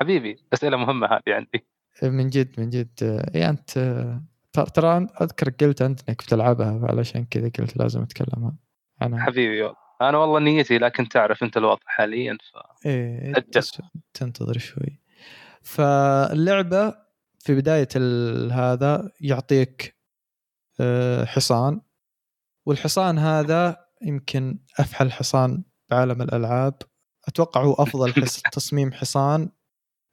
حبيبي أسئلة مهمة هذه عندي. من جد من جد. يا أنت ترى أذكر قلت أنت إنك بتلعبها علشان كذا قلت لازم أتكلم عنها. حبيبي والله أنا والله نيتي لكن تعرف أنت الوضع حاليا ف. تس- تنتظر شوي. فاللعبة في بداية ال- هذا يعطيك آه، حصان. والحصان هذا يمكن أفحل حصان بعالم الألعاب. أتوقع هو أفضل حس تصميم حصان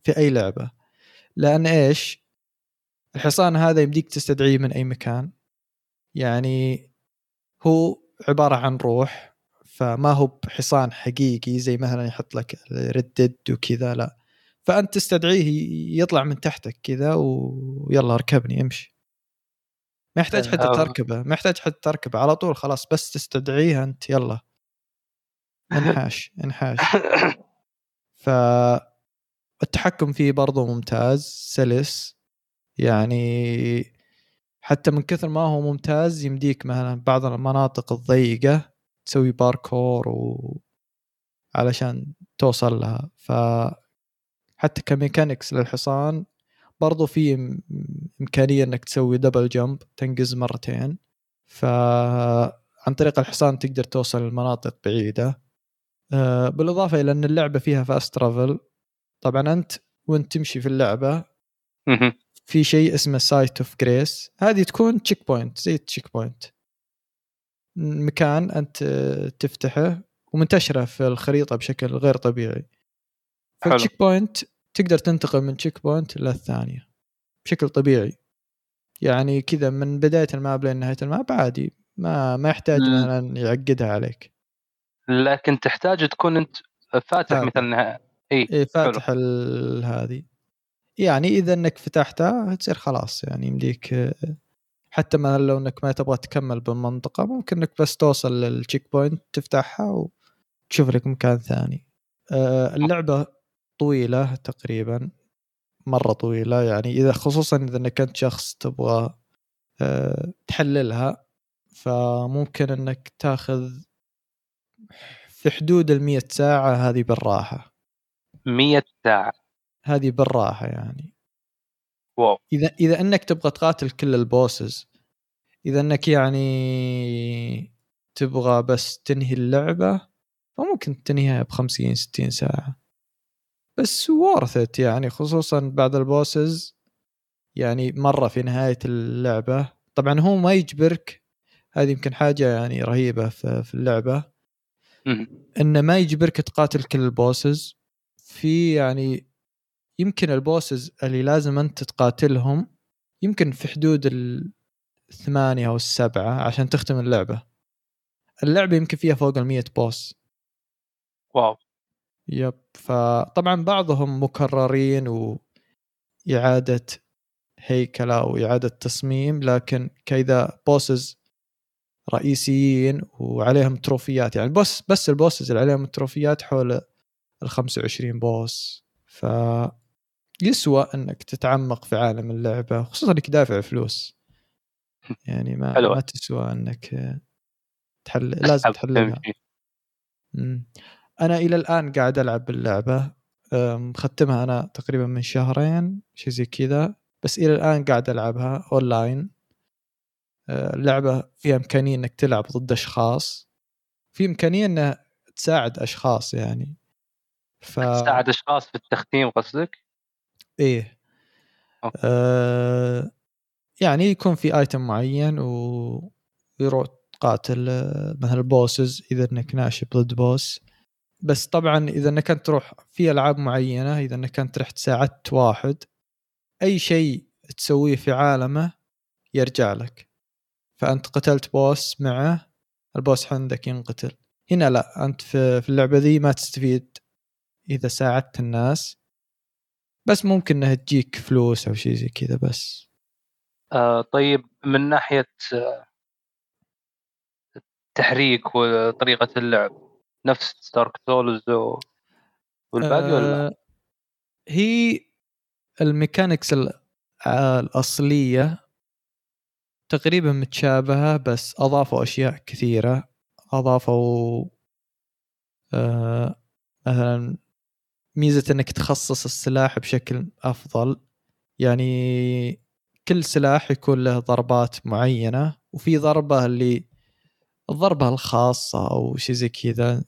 في أي لعبة. لأن إيش؟ الحصان هذا يمديك تستدعيه من أي مكان. يعني هو عبارة عن روح فما هو بحصان حقيقي زي مثلا يحط لك ردد وكذا لا. فأنت تستدعيه يطلع من تحتك كذا ويلا اركبني امشي. ما يحتاج حتى آه. تركبه ما يحتاج حتى تركبه على طول خلاص بس تستدعيه أنت يلا. انحاش انحاش. فالتحكم فيه برضو ممتاز سلس يعني حتى من كثر ما هو ممتاز يمديك مثلا بعض المناطق الضيقة تسوي باركور و علشان توصل لها. ف حتى ك mechanics للحصان برضو في إم- إمكانية إنك تسوي double jump تنقز مرتين. فعن طريق الحصان تقدر توصل لمناطق بعيدة. آه، بالإضافة إلى أن اللعبة فيها fast travel طبعا أنت وأنت تمشي في اللعبة مهم. في شيء اسمه Site of Grace هذه تكون checkpoint زي ال checkpoint مكان أنت تفتحه ومنتشرة في الخريطة بشكل غير طبيعي. فال checkpoint تقدر تنتقل من checkpoint للثانيه بشكل طبيعي يعني كذا من بداية ال map لين نهاية ال map عادي ما ما يحتاج مثلا يعقدها عليك لكن تحتاج تكون أنت فاتح فاتح. مثلا إي إيه فاتح ال- هذه. يعني إذا إنك فتحتها تصير خلاص يعني يمديك حتى ما لو إنك ما تبغى تكمل بالمنطقة ممكن إنك بس توصل لل check point تفتحها وتشوف لك مكان ثاني. آه، اللعبة طويلة تقريبا مرة طويلة يعني إذا خصوصا إذا إنك أنت شخص تبغى آه، تحللها فممكن إنك تاخذ في حدود المية ساعة هذه بالراحة. 100 ساعة. هذه بالراحة يعني. wow. إذا إذا أنك تبغى تقاتل كل ال bosses إذا أنك يعني تبغى بس تنهي اللعبة فممكن تنهيها ب 50 60 ساعة. بس worth it يعني خصوصا بعد ال bosses يعني مرة في نهاية اللعبة. طبعا هو ما يجبرك هذه يمكن حاجة يعني رهيبة في اللعبة. إنه ما يجبرك تقاتل كل ال bosses. في يعني يمكن ال bosses اللي لازم أنت تقاتلهم يمكن في حدود الثمانية أو السبعة عشان تختم اللعبة. اللعبة يمكن فيها فوق المية boss wow. yep. فطبعا بعضهم مكررين وإعادة هيكلة وإعادة تصميم لكن كإذا bosses رئيسيين وعليهم تروفيات يعني بس بس ال bosses اللي عليهم التروفيات حول ال 25 بوس. ف يسوى إنك تتعمق في عالم اللعبة خصوصا إنك دافع فلوس. يعني ما حلوة. ما تسوى إنك تحل لازم تحللها. أنا إلى الآن قاعد ألعب باللعبة. مختمها أنا تقريبا من شهرين شيء زي كذا. بس إلى الآن قاعد ألعبها أونلاين. أه، اللعبة فيها إمكانية إنك تلعب ضد أشخاص. في إمكانية إنها تساعد أشخاص يعني. ف تساعد أشخاص في التختيم قصدك؟ إيه okay. آه يعني يكون في item معين ويروح تقاتل آه، مثلا ال bosses إذا إنك ناشب ضد boss بس طبعا إذا إنك أنت تروح في ألعاب معينة إذا إنك أنت رحت ساعدت واحد أي شيء تسويه في عالمه يرجع لك فأنت قتلت بوس معه البوس عندك ينقتل هنا لا أنت في اللعبة ذي ما تستفيد إذا ساعدت الناس بس ممكن إنها تجيك فلوس أو شيء زي كذا بس آه طيب من ناحية آه، التحريك وطريقة اللعب نفس دارك سولز والباقي ولا؟ آه، هي الميكانكس ال- آه، الأصلية تقريبا متشابهة بس أضافوا أشياء كثيرة أضافوا آه، مثلا ميزة إنك تخصص السلاح بشكل أفضل. يعني كل سلاح يكون له ضربات معينة وفي ضربة اللي الضربة الخاصة أو شيء زي كذا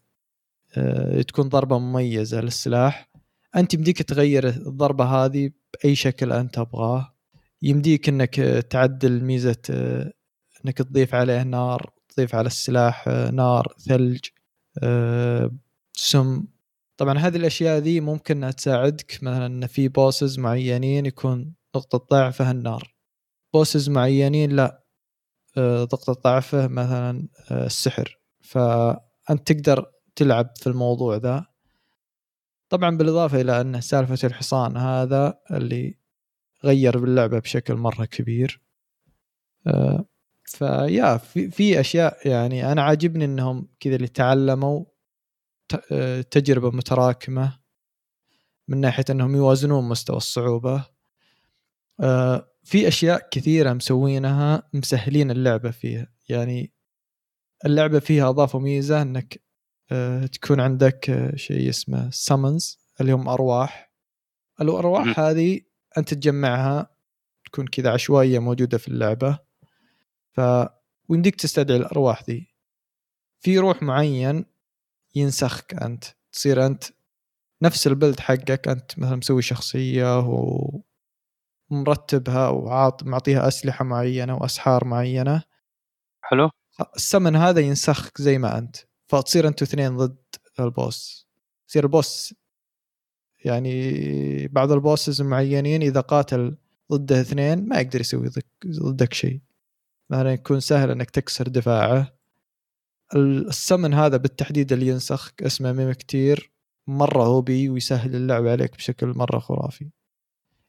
آه، تكون ضربة مميزة للسلاح. أنت يمديك تغير الضربة هذه بأي شكل أنت تبغاه. يمديك إنك تعدل ميزة آه، إنك تضيف عليه نار تضيف على السلاح آه، نار ثلج سم. طبعا هذه الأشياء ذي ممكن أنها تساعدك. مثلا إن في بوسز معينين يكون نقطة ضعفه النار. بوسز معينين لا. آه، نقطة ضعفه مثلا آه، السحر. فأنت تقدر تلعب في الموضوع ذا. طبعا بالإضافة إلى أن سالفة الحصان هذا اللي غير باللعبة بشكل مرة كبير. آه، فيا في, في أشياء يعني أنا عاجبني أنهم كذا اللي تعلموا آه، تجربة متراكمة من ناحية أنهم يوازنون مستوى الصعوبة. آه، في أشياء كثيرة مسوينها مسهلين اللعبة فيها. يعني اللعبة فيها أضافوا ميزة أنك آه، تكون عندك شيء اسمه سامنز اللي هم أرواح. الأرواح مهم. هذه أنت تجمعها تكون كذا عشوائية موجودة في اللعبة. ف ويمديك تستدعي الأرواح ذي في روح معين ينسخك أنت تصير أنت نفس البلد حقك أنت مثلا مسوي شخصية ومرتبها وعاط معطيها أسلحة معينة وأسحار معينة. حلو. السمن هذا ينسخك زي ما أنت فتصير أنتوا اثنين ضد ال boss. يصير ال boss يعني بعض ال bosses المعينين إذا قاتل ضده اثنين ما يقدر يسوي ضدك, ضدك شيء. مثلا يكون سهل إنك تكسر دفاعه. السمن هذا بالتحديد اللي ينسخ اسمه mimic tear مرة OP ويسهل اللعب عليك بشكل مرة خرافي.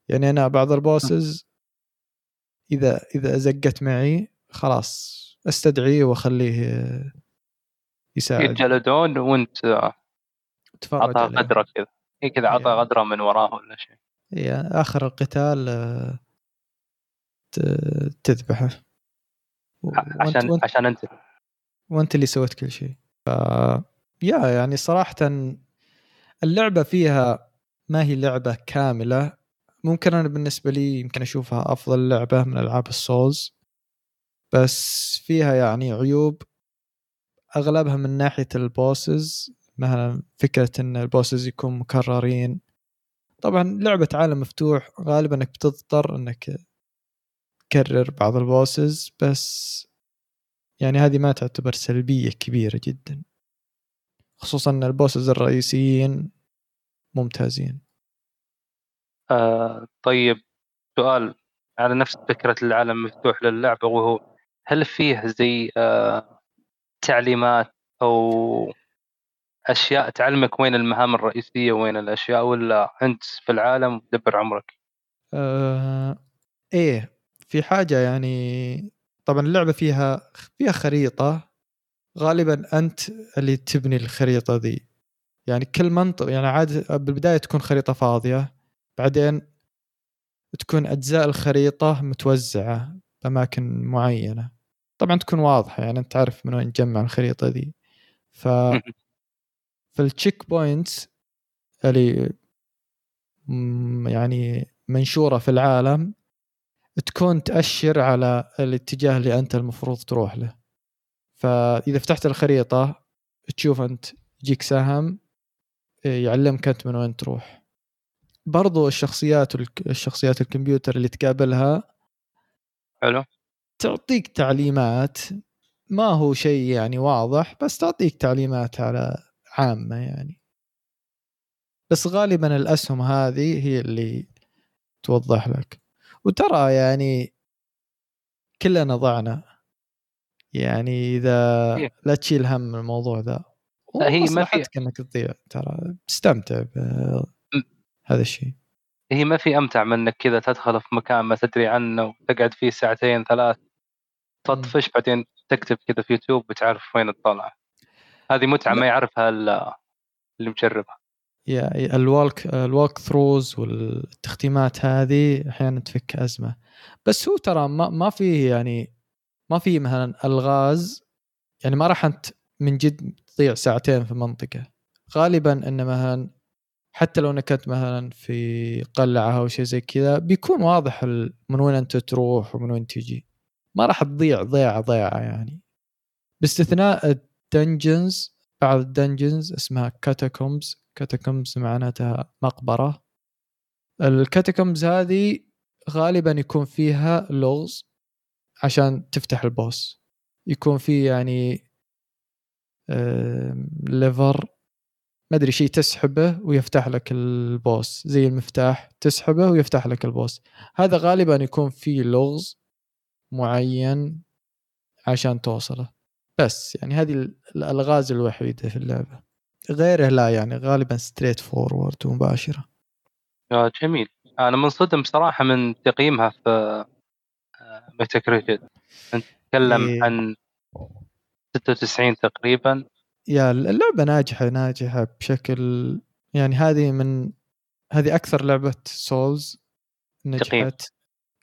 يعني أنا بعض ال bosses إذا إذا زقت معي خلاص استدعيه وأخليه يساعد. يتجلدون وأنت تفرج عليه. غدره كذا. هي كذا عطها إيه. غدره من وراه ولا شيء. يعني آخر القتال آه، تذبحه. عشان وأنت- عشان أنت. وانت اللي سويت كل شيء. ف يا يعني صراحة اللعبة فيها ما هي لعبة كاملة. ممكن أنا بالنسبة لي يمكن أشوفها أفضل لعبة من ألعاب ال souls. بس فيها يعني عيوب. أغلبها من ناحية ال bosses. مثلا فكرة إن ال bosses يكون مكررين. طبعا لعبة عالم مفتوح. غالبا إنك بتضطر إنك تكرر بعض ال bosses. بس يعني هذه ما تعتبر سلبية كبيرة جدا. خصوصا إن البوسز الرئيسيين ممتازين. آه طيب سؤال على نفس فكرة العالم المفتوح للعبة وهو هل فيه زي آه تعليمات أو أشياء تعلمك وين المهام الرئيسية وين الأشياء ولا أنت في العالم دبر عمرك؟ آه إيه في حاجة يعني طبعا اللعبة فيها فيها خريطة غالبا أنت اللي تبني الخريطة ذي. يعني كل منطقة يعني عاد بالبداية تكون خريطة فاضية بعدين تكون أجزاء الخريطة متوزعة بأماكن معينة. طبعا تكون واضحة يعني أنت تعرف من وين تجمع الخريطة ذي. ف في ال check points اللي يعني منشورة في العالم تكون تأشر على الاتجاه اللي أنت المفروض تروح له. فإذا فتحت الخريطة تشوف أنت يجيك سهم إيه، يعلمك أنت من وين تروح. برضو الشخصيات الشخصيات الكمبيوتر اللي تقابلها حلو. تعطيك تعليمات. ما هو شيء يعني واضح بس تعطيك تعليمات على عامة يعني. بس غالبا الأسهم هذه هي اللي توضح لك. وترى يعني كلنا ضعنا. يعني إيه. لا تشيل هم الموضوع ذا. لا، هي ما في- انك تضيع ترى تستمتع بهذا الشيء. هي ما في أمتع من أنك كذا تدخل في مكان ما تدري عنه وتقعد فيه ساعتين ثلاث تطفش بعدين تكتب كذا في يوتيوب بتعرف وين تطلع. هذه متعة لا. ما يعرفها إلا اللي مجربها. الوالك الوالك ثروز والتختيمات هذه أحيانا تفك أزمة. بس هو ترى ما ما فيه يعني ما في مثلا ألغاز يعني ما راح أنت من جد تضيع ساعتين في منطقة. غالبا إن مثلا حتى لو إنك أنت مثلا في قلعة أو شيء زي كذا بيكون واضح من وين أنت تروح ومن وين تجي. ما راح تضيع ضيعة ضيعة يعني. باستثناء ال dungeons بعض ال dungeons اسمها catacombs catacombs معناتها مقبرة. ال catacombs هذه غالبا يكون فيها لغز عشان تفتح ال boss. يكون فيه يعني lever ما أدري شيء تسحبه ويفتح لك ال boss. زي المفتاح تسحبه ويفتح لك ال boss. هذا غالبا يكون فيه لغز معين عشان توصله. بس يعني هذه ال- الألغاز الوحيدة في اللعبة. غيره لا يعني غالبا straightforward ومباشرة. آه، جميل. أنا منصدم صراحة من تقييمها في Metacritic نتكلم إيه. عن 96 تقريبا. يا اللعبة ناجحة ناجحة بشكل يعني هذه من هذه أكثر لعبة souls تقييم. نجحت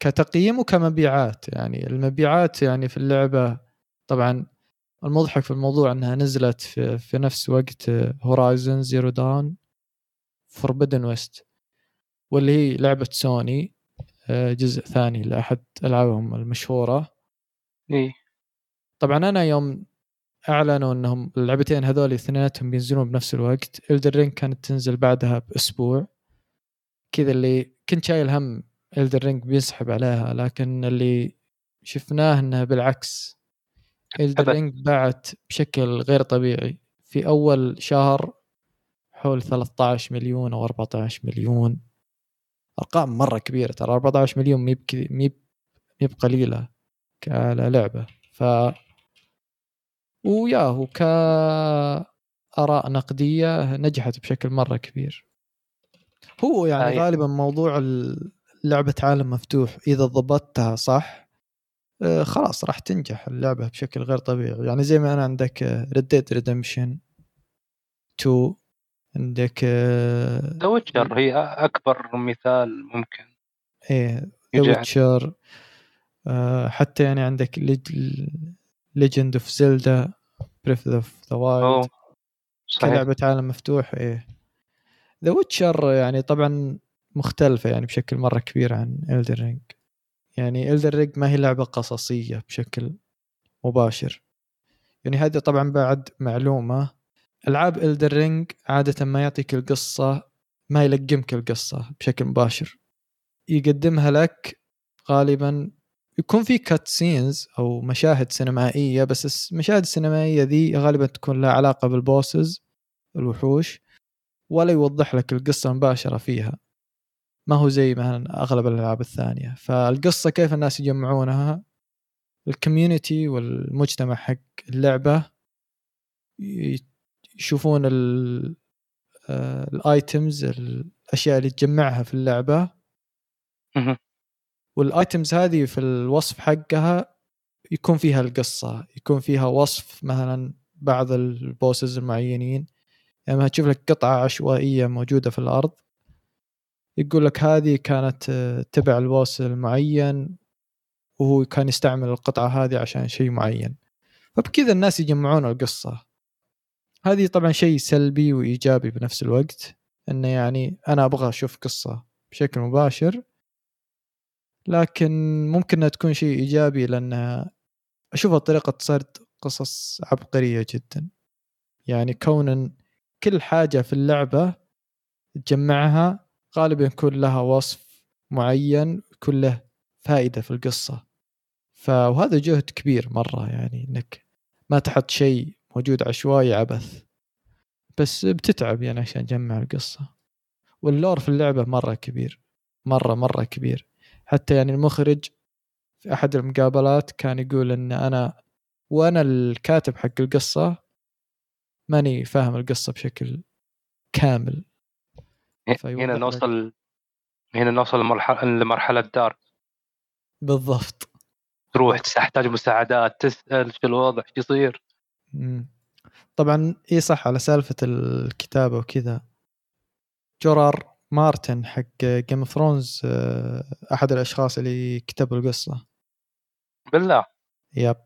كتقييم وكمبيعات. يعني المبيعات يعني في اللعبة طبعا المضحك في الموضوع انها نزلت في, في نفس وقت Horizon Zero Dawn Forbidden West واللي هي لعبة سوني آه، جزء ثاني لأحد ألعابهم المشهورة. إي. طبعا أنا يوم أعلنوا إنهم اللعبتين هذول اثنيناتهم بينزلون بنفس الوقت Elden Ring كانت تنزل بعدها بأسبوع. كذا اللي كنت شايل هم Elden Ring بيسحب عليها لكن اللي شفناه إنه بالعكس Elden أبد. Ring باعت بشكل غير طبيعي. في أول شهر حول 13 مليون أو 14 مليون. أرقام مرة كبيرة ترى. 14 مليون مي بق- مي مي بقليلة كلعبة ف وياهو كآراء نقدية نجحت بشكل مرة كبير. هو يعني أي. غالبا موضوع لعبة عالم مفتوح إذا ضبطتها صح خلاص راح تنجح اللعبة بشكل غير طبيعي. يعني زي ما أنا عندك Red Dead Redemption 2 عندك آه، The Witcher هي أكبر مثال ممكن. إيه The عن- Witcher حتى يعني عندك Legend of Zelda Breath of the Wild. صحيح. كلعبة عالم مفتوح إيه. The Witcher يعني طبعا مختلفة يعني بشكل مرة كبير عن Elden Ring يعني Elden Ring ما هي لعبة قصصية بشكل مباشر. يعني هذه طبعا بعد معلومة. ألعاب Elden Ring عادة ما يعطيك القصة ما يلقمك القصة بشكل مباشر. يقدمها لك غالبا يكون في cutscenes أو مشاهد سينمائية بس المشاهد السينمائيه ذي غالبا تكون لها علاقة بال bosses الوحوش ولا يوضح لك القصة مباشره فيها. ما هو زي مثلا أغلب الألعاب الثانية. فالقصة كيف الناس يجمعونها ال community والمجتمع حق اللعبة يشوفون آه، ال items الأشياء اللي تجمعها في اللعبة. وال items هذه في الوصف حقها يكون فيها القصة يكون فيها وصف مثلا بعض ال bosses المعينين. يعني تشوف لك قطعة عشوائية موجودة في الأرض. يقول لك هذه كانت آه، تبع البوس المعين وهو كان يستعمل القطعة هذه عشان شيء معين. فبكذا الناس يجمعون القصة. هذه طبعا شيء سلبي وإيجابي بنفس الوقت إنه يعني أنا أبغى أشوف قصة بشكل مباشر لكن ممكن إنها تكون شيء إيجابي لانها أشوفها طريقة سرد قصص عبقرية جدا. يعني كون كل حاجة في اللعبة تجمعها غالبا يكون لها وصف معين يكون له فائدة في القصة. فهذا جهد كبير مرة يعني إنك ما تحط شيء موجود عشوائي عبث بس بتتعب يعني عشان تجمع القصة. واللور في اللعبة مرة كبير مرة مرة كبير. حتى يعني المخرج في أحد المقابلات كان يقول إن أنا وأنا الكاتب حق القصة ماني فاهم القصة بشكل كامل. هنا. نوصل هنا نوصل لمرحله لمرحلة Dark بالضبط. تروح تحتاج مساعدات تسأل شو الوضع شو يصير. طبعا إي صح على سالفة الكتابة وكذا. George R. R. Martin حق Game of Thrones أحد الأشخاص اللي كتبوا القصة. بالله. يب.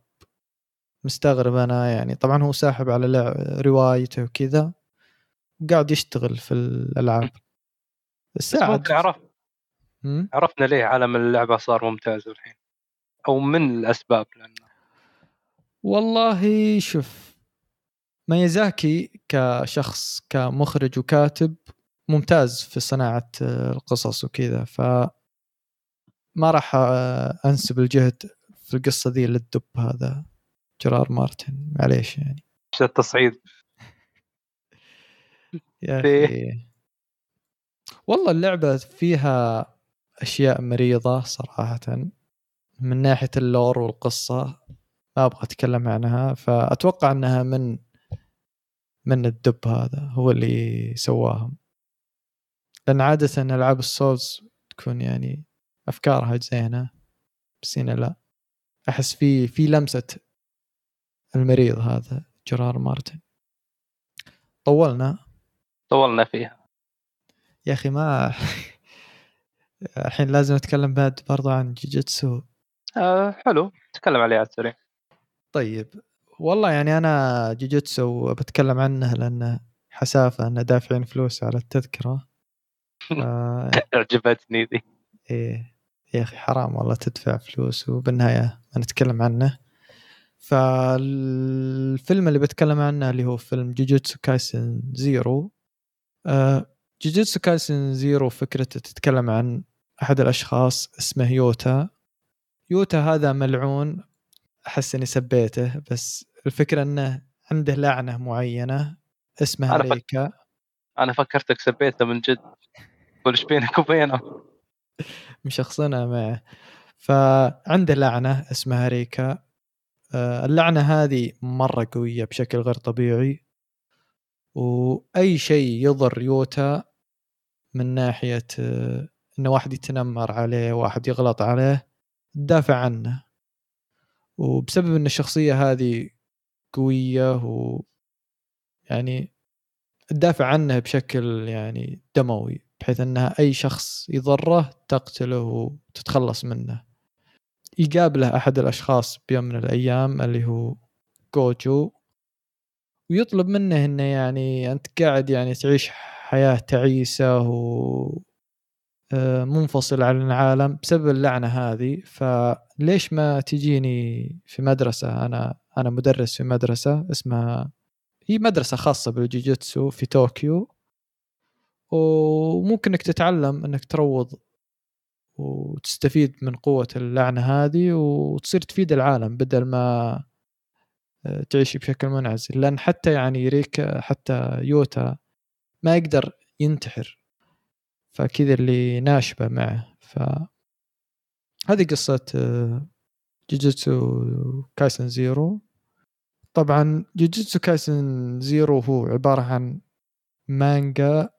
مستغرب أنا يعني. طبعا هو ساحب على. روايته وكذا. وقاعد يشتغل في الألعاب. بس ممكن عرف؟ عرفنا ليه عالم اللعبة صار ممتاز الحين. أو من الأسباب لأنه والله شوف ميازاكي كشخص كمخرج وكاتب ممتاز في صناعة القصص وكذا ف ما راح انسب الجهد في القصة ذي للدب هذا George R. R. Martin. معليش يعني. إيش التصعيد؟ يا أخي. والله اللعبة فيها أشياء مريضة صراحة. من ناحية ال lore والقصة ما أبغى أتكلم عنها فأتوقع إنها من من الدب هذا هو اللي سواهم. لأن عادة ألعاب ال Souls تكون يعني أفكارها زينة بس هنا لا. أحس في في لمسة المريض هذا George R. R. Martin. طولنا. طولنا فيها. يا أخي ما الحين لازم نتكلم بعد برضو عن جيجيتسو آه حلو. تكلم عليه على السريع طيب. والله يعني أنا جيجيتسو بتكلم عنه لأنه حسافة ان دافعين فلوس على التذكرة. ف... عجبتني ذي. إيه. يا أخي حرام والله تدفع فلوس وبالنهاية ما نتكلم عنه. فالفيلم اللي بتكلم عنه اللي هو فيلم Jujutsu Kaisen Zero آه Jujutsu Kaisen Zero فكرته تتكلم عن أحد الأشخاص اسمه يوتا. يوتا هذا ملعون أحس إني سبيته بس الفكرة إنه عنده لعنة معينة اسمها أنا فك- ريكا. أنا فكرتك سبيته من جد. إيش بينك وبينه. مشخصنها معه. فعنده لعنة اسمها ريكا. آه، اللعنة هذه مرة قوية بشكل غير طبيعي. وأي شيء يضر يوتا من ناحية آه، إنه واحد يتنمر عليه واحد يغلط عليه تدافع عنه. وبسبب إن الشخصية هذه قوية و يعني تدافع عنه بشكل يعني دموي بحيث إنها أي شخص يضره تقتله وتتخلص منه. يقابله أحد الأشخاص بيوم من الأيام اللي هو جوجو ويطلب منه إنه يعني أنت قاعد يعني تعيش حياة تعيسة و آه، عن العالم بسبب اللعنة هذه. فليش ما تجيني في مدرسة؟ أنا أنا مدرس في مدرسة اسمها هي مدرسة خاصة بالجوجيتسو في طوكيو. وممكن انك تتعلم إنك تروض وتستفيد من قوة اللعنة هذه وتصير تفيد العالم بدل ما آه، تعيش بشكل منعزل. لأن حتى يعني ريكا حتى يوتا ما يقدر ينتحر. فكذا اللي ناشبة معه. ف هذه قصة Jujutsu Kaisen Zero طبعا Jujutsu Kaisen Zero هو عبارة عن مانجا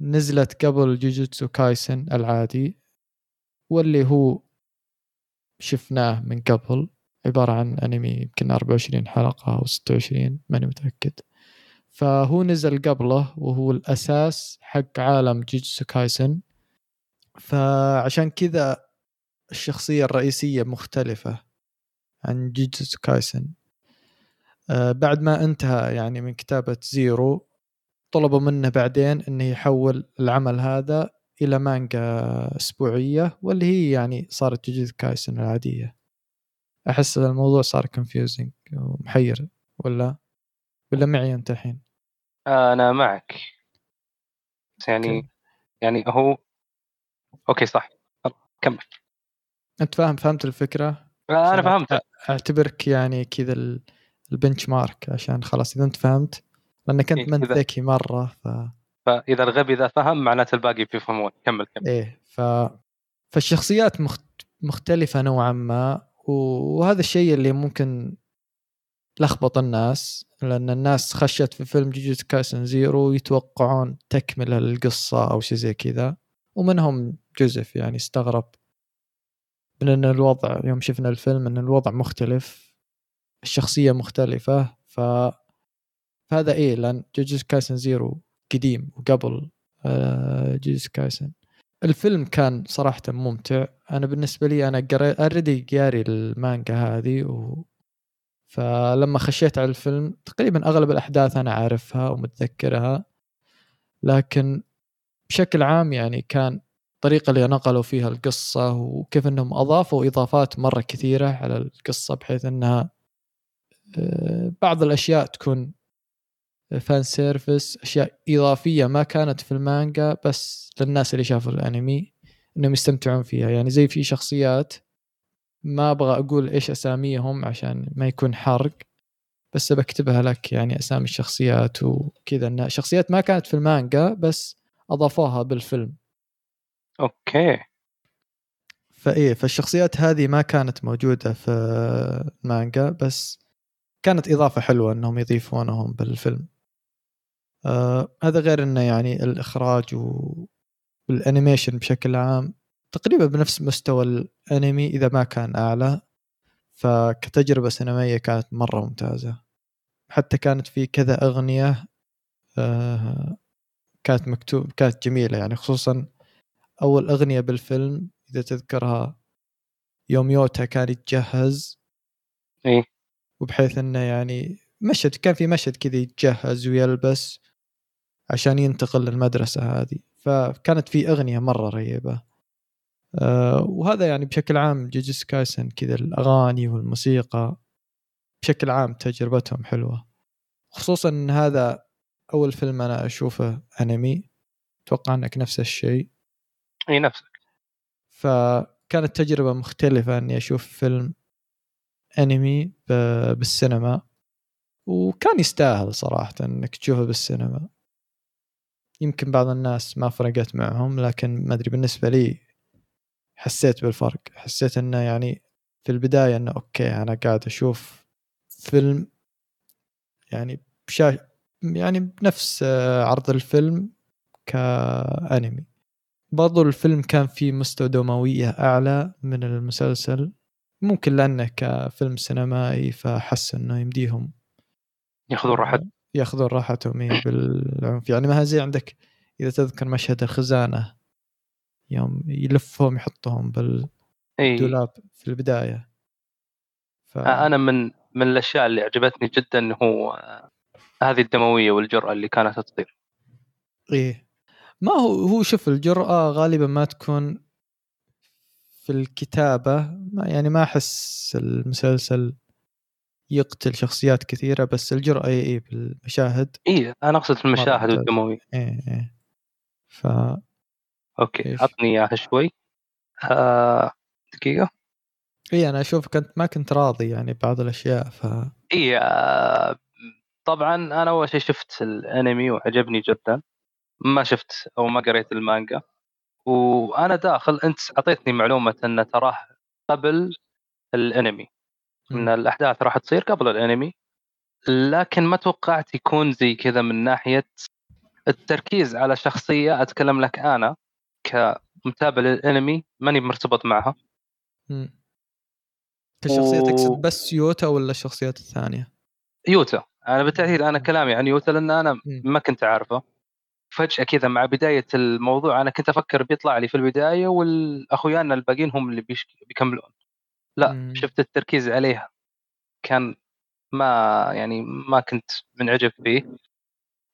نزلت قبل Jujutsu Kaisen العادي واللي هو شفناه من قبل. عبارة عن أنمي يمكن 24 حلقة أو 26 ماني متأكد. فهو نزل قبله وهو الأساس حق عالم Jujutsu Kaisen. فعشان كذا الشخصية الرئيسية مختلفة عن Jujutsu Kaisen. آه بعد ما انتهى يعني من كتابة Zero طلبوا منه بعدين إنه يحول العمل هذا إلى مانجا أسبوعية واللي هي يعني صارت Jujutsu Kaisen العادية. أحس الموضوع صار confusing ومحير ولا؟ ولا معي أنت الحين؟ أنا معك. بس يعني okay. يعني هو okay صح. كمل. أنت فاهم فهمت الفكرة؟ أنا عشان فهمت أعتبرك يعني كذا ال- ال benchmark عشان خلاص إذا أنت فهمت. لأنك أنت إيه، ما انت ذكي مرة ف فإذا الغبي ذا فهم معناته الباقي بيفهمون. كمل كمل. إيه ف فالشخصيات مخت... مختلفة نوعا ما وهذا الشيء اللي ممكن لخبط الناس لأن الناس خشت في فيلم Jujutsu Kaisen Zero يتوقعون تكملة للقصة أو شيء زي كذا ومنهم جوزيف يعني استغرب. من ان الوضع يوم شفنا الفيلم إن الوضع مختلف الشخصية مختلفة ف فهذا إيه لأن Jujutsu Kaisen Zero قديم وقبل آه، Jujutsu Kaisen. الفيلم كان صراحة ممتع. أنا بالنسبة لي أنا قريت already قاري المانجا هذه و... فلما خشيت على الفيلم تقريبا أغلب الأحداث أنا عارفها ومتذكرها لكن بشكل عام يعني كان الطريقة اللي نقلوا فيها القصة وكيف أنهم أضافوا إضافات مرة كثيرة على القصة بحيث أنها آه، بعض الأشياء تكون fan service أشياء إضافية ما كانت في المانجا بس للناس اللي شافوا الأنمي إنهم يستمتعون فيها. يعني زي في شخصيات ما أبغى أقول إيش أساميهم عشان ما يكون حرق بس بكتبها لك يعني أسامي الشخصيات وكذا. انها شخصيات ما كانت في المانجا بس أضافوها بالفيلم. okay. فإيه فالشخصيات هذه ما كانت موجودة في المانجا بس كانت إضافة حلوة إنهم يضيفونهم بالفيلم. آه هذا غير إنه يعني الإخراج والأنيميشن بشكل عام تقريبا بنفس مستوى الأنمي إذا ما كان أعلى فكتجربة سينمائية كانت مرة ممتازة. حتى كانت في كذا أغنية آه كانت مكتوب كانت جميلة يعني خصوصا أول أغنية بالفيلم إذا تذكرها يوم يوتا كان يتجهز. إيه. وبحيث إنه يعني مشهد كان في مشهد كذا يتجهز ويلبس عشان ينتقل للمدرسة هذه. فكانت في أغنية مرة رهيبة. أه وهذا يعني بشكل عام جيجيس كايسن كذا الأغاني والموسيقى بشكل عام تجربتهم حلوة. خصوصا أن هذا أول فيلم أنا أشوفه أنمي. أتوقع أنك نفس الشيء. أي نفسك فكانت تجربة مختلفة أني أشوف فيلم أنمي بالسينما. وكان يستاهل صراحة أنك تشوفه بالسينما. يمكن بعض الناس ما فرقت معهم لكن ما أدري بالنسبة لي حسيت بالفرق حسيت إنه يعني في البداية إنه أوكي أنا قاعد أشوف فيلم يعني بشا يعني بنفس آه، عرض الفيلم كأنمي. برضو الفيلم كان فيه مستوى دموية أعلى من المسلسل ممكن لأنه كفيلم سينمائي فحس أنه يمديهم ياخذون راحتهم. ياخذون راحتهم إيه بالعنف. يعني ما زي عندك إذا تذكر مشهد الخزانة. يوم يلفهم يحطهم بالدولاب إيه. في البداية. ف... أنا من من الأشياء اللي عجبتني جدا هو هذه الدموية والجرأة اللي كانت تصير. إيه ما هو هو شوف الجرأة غالبا ما تكون في الكتابة. ما يعني ما أحس المسلسل يقتل شخصيات كثيرة بس الجرأة إي بالمشاهد. إي أنا أقصد في المشاهد والدموية. إي إي. ف okay عطني إياها شوي. آه... دقيقة. إي أنا أشوف كنت ما كنت راضي يعني بعض الأشياء ف إي آه... طبعا أنا أول شيء شفت الأنمي وعجبني جدا. ما شفت أو ما قريت المانجا. وأنا داخل أنت أعطيتني معلومة إن تراه قبل الأنمي إن الأحداث راح تصير قبل الأنمي لكن ما توقعت يكون زي كذا من ناحية التركيز على شخصية أتكلم لك أنا. كمتابع للانمي ماني مرتبط معها. كشخصيه و... تقصد بس يوتا ولا الشخصيات الثانية؟ يوتا. أنا بالتأكيد أنا كلامي عن يوتا لأن أنا ما كنت أعرفه. فجأة كذا مع بداية الموضوع أنا كنت أفكر بيطلع لي في البداية والاخويانا الباقيين هم اللي بيكملون. لا مم. شفت التركيز عليها. كان ما يعني ما كنت منعجب فيه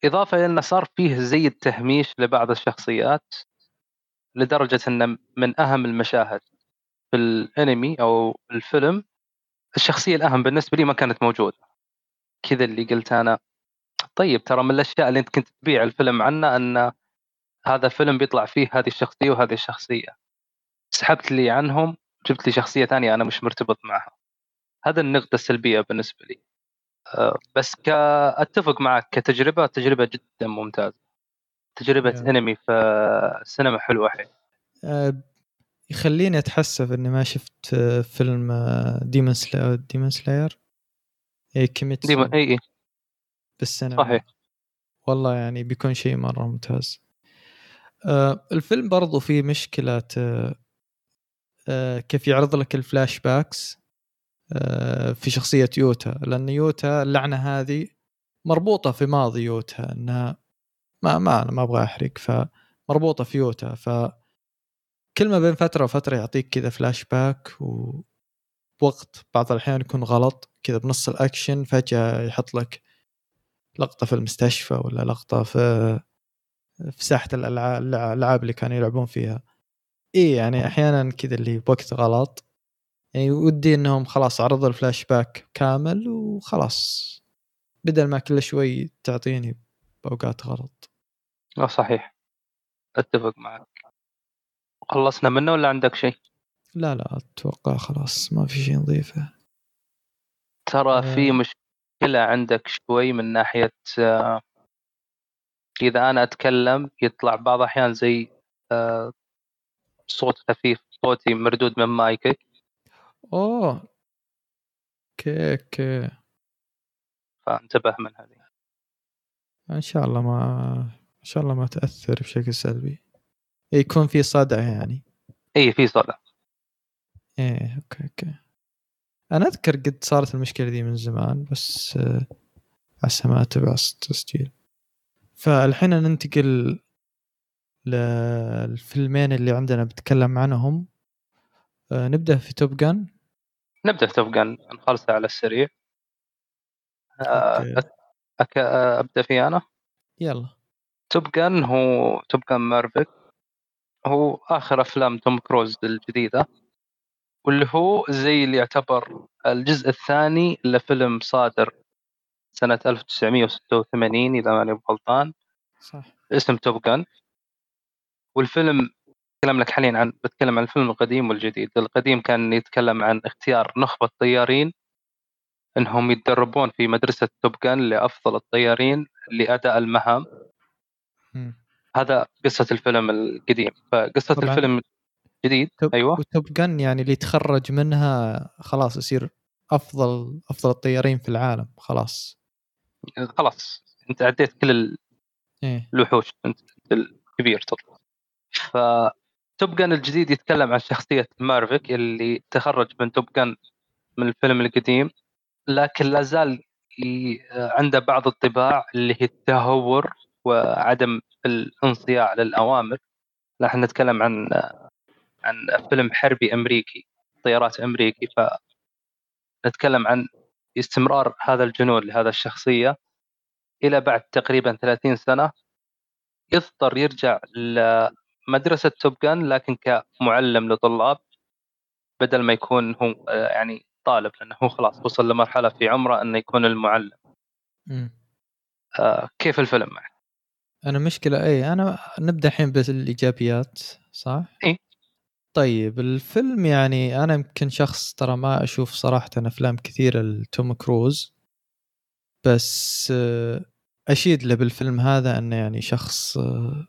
إضافة إلى انه صار فيه زي التهميش لبعض الشخصيات. لدرجة انه من أهم المشاهد في الأنمي أو الفيلم الشخصية الأهم بالنسبة لي ما كانت موجودة. كذا اللي قلت أنا. طيب ترى من الأشياء اللي أنت كنت تبيع الفيلم عنه أن هذا فيلم بيطلع فيه هذه الشخصية وهذه الشخصية. سحبت لي عنهم جبت لي شخصية ثانية أنا مش مرتبط معها. هذا النقطة السلبية بالنسبة لي. آه، بس اتفق معك كتجربة تجربة جدا ممتازة. تجربة yeah. أنمي في السينما حلوة حيل أه يخليني أتحسف إني ما شفت فيلم Demon Slayer Demon Slayer اي Kimetsu Demon اي اي بالسينما. صحيح. والله يعني بيكون شيء مرة ممتاز. أه الفيلم برضو فيه مشكلة آه، كيف يعرض لك ال flashbacks آه، في شخصية يوتا. لأن يوتا اللعنة هذه مربوطة في ماضي يوتا إنها ما ما أنا ما أبغى أحرق فمربوطة في يوتا ف كل ما بين فترة وفترة يعطيك كذا فلاش باك ووقت بعض الأحيان يكون غلط كذا بنص الأكشن فجأة يحط لك لقطة في المستشفى ولا لقطة في في ساحة الألعاب اللي كانوا يلعبون فيها. إي يعني أحيانا كذا اللي بوقت غلط يعني ودي إنهم خلاص عرضوا الفلاش باك كامل وخلاص بدل ما كل شوي تعطيني بأوقات غلط. آه صحيح. أتفق معك. خلصنا منه ولا عندك شيء؟ لا لا أتوقع خلاص ما في شيء نضيفه. ترى آه. في مشكلة عندك شوي من ناحية آه، إذا أنا أتكلم يطلع بعض الأحيان زي آه، صوت خفيف صوتي مردود من مايكك. أوه. أوكي أوكي. فانتبه من هذه. إن شاء الله ما إن شاء الله ما تأثر بشكل سلبي. يكون في صدع يعني. اي في صدى إيه okay okay. أنا أذكر قد صارت المشكلة دي من زمان بس آه، عسى ما اتبع التسجيل فالحين ننتقل للفيلمين اللي عندنا بتكلم عنهم. آه، نبدأ في توب جان نبدأ في توب جن نخلصها على السريع. آه، أك... آه، أبدأ فيه أنا؟ يلا. توب جن هو توب جن مارفك هو آخر أفلام توم كروز الجديدة. واللي هو زي اللي يعتبر الجزء الثاني لفيلم صادر سنة 1986 إذا ماني غلطان. صح. اسم توب جن والفيلم أتكلم لك حاليا عن بتكلم عن الفيلم القديم والجديد. القديم كان يتكلم عن اختيار نخبة طيارين إنهم يتدربون في مدرسة توب جن لأفضل الطيارين لأداء المهام. مم. هذا قصة الفيلم القديم. فقصة طبعاً. الفيلم الجديد توب أيوة. وتوب جن يعني اللي يتخرج منها خلاص يصير أفضل أفضل الطيارين في العالم خلاص. خلاص. أنت عديت كل إيه. الوحوش. أنت الكبير طبعا ف توب جن الجديد يتكلم عن شخصية مارفيك اللي تخرج من توب جن من الفيلم القديم لكن لا زال عنده بعض الطباع اللي هي التهور. وعدم الانصياع للأوامر نحن نتكلم عن عن فيلم حربي أمريكي طيارات أمريكي فنتكلم عن استمرار هذا الجنون لهذا الشخصية إلى بعد تقريبا 30 سنة يضطر يرجع لمدرسة توب جن لكن كمعلم لطلاب بدل ما يكون هو يعني طالب لأنه هو خلاص وصل لمرحلة في عمره أنه يكون المعلم. آه، كيف الفيلم معك؟ أنا مشكلة إي أنا نبدأ الحين بالإيجابيات صح؟ إيه. طيب الفيلم يعني أنا يمكن شخص ترى ما أشوف صراحة أفلام كثيرة لتوم كروز بس آه، أشيد له بالفيلم هذا إنه يعني شخص آه،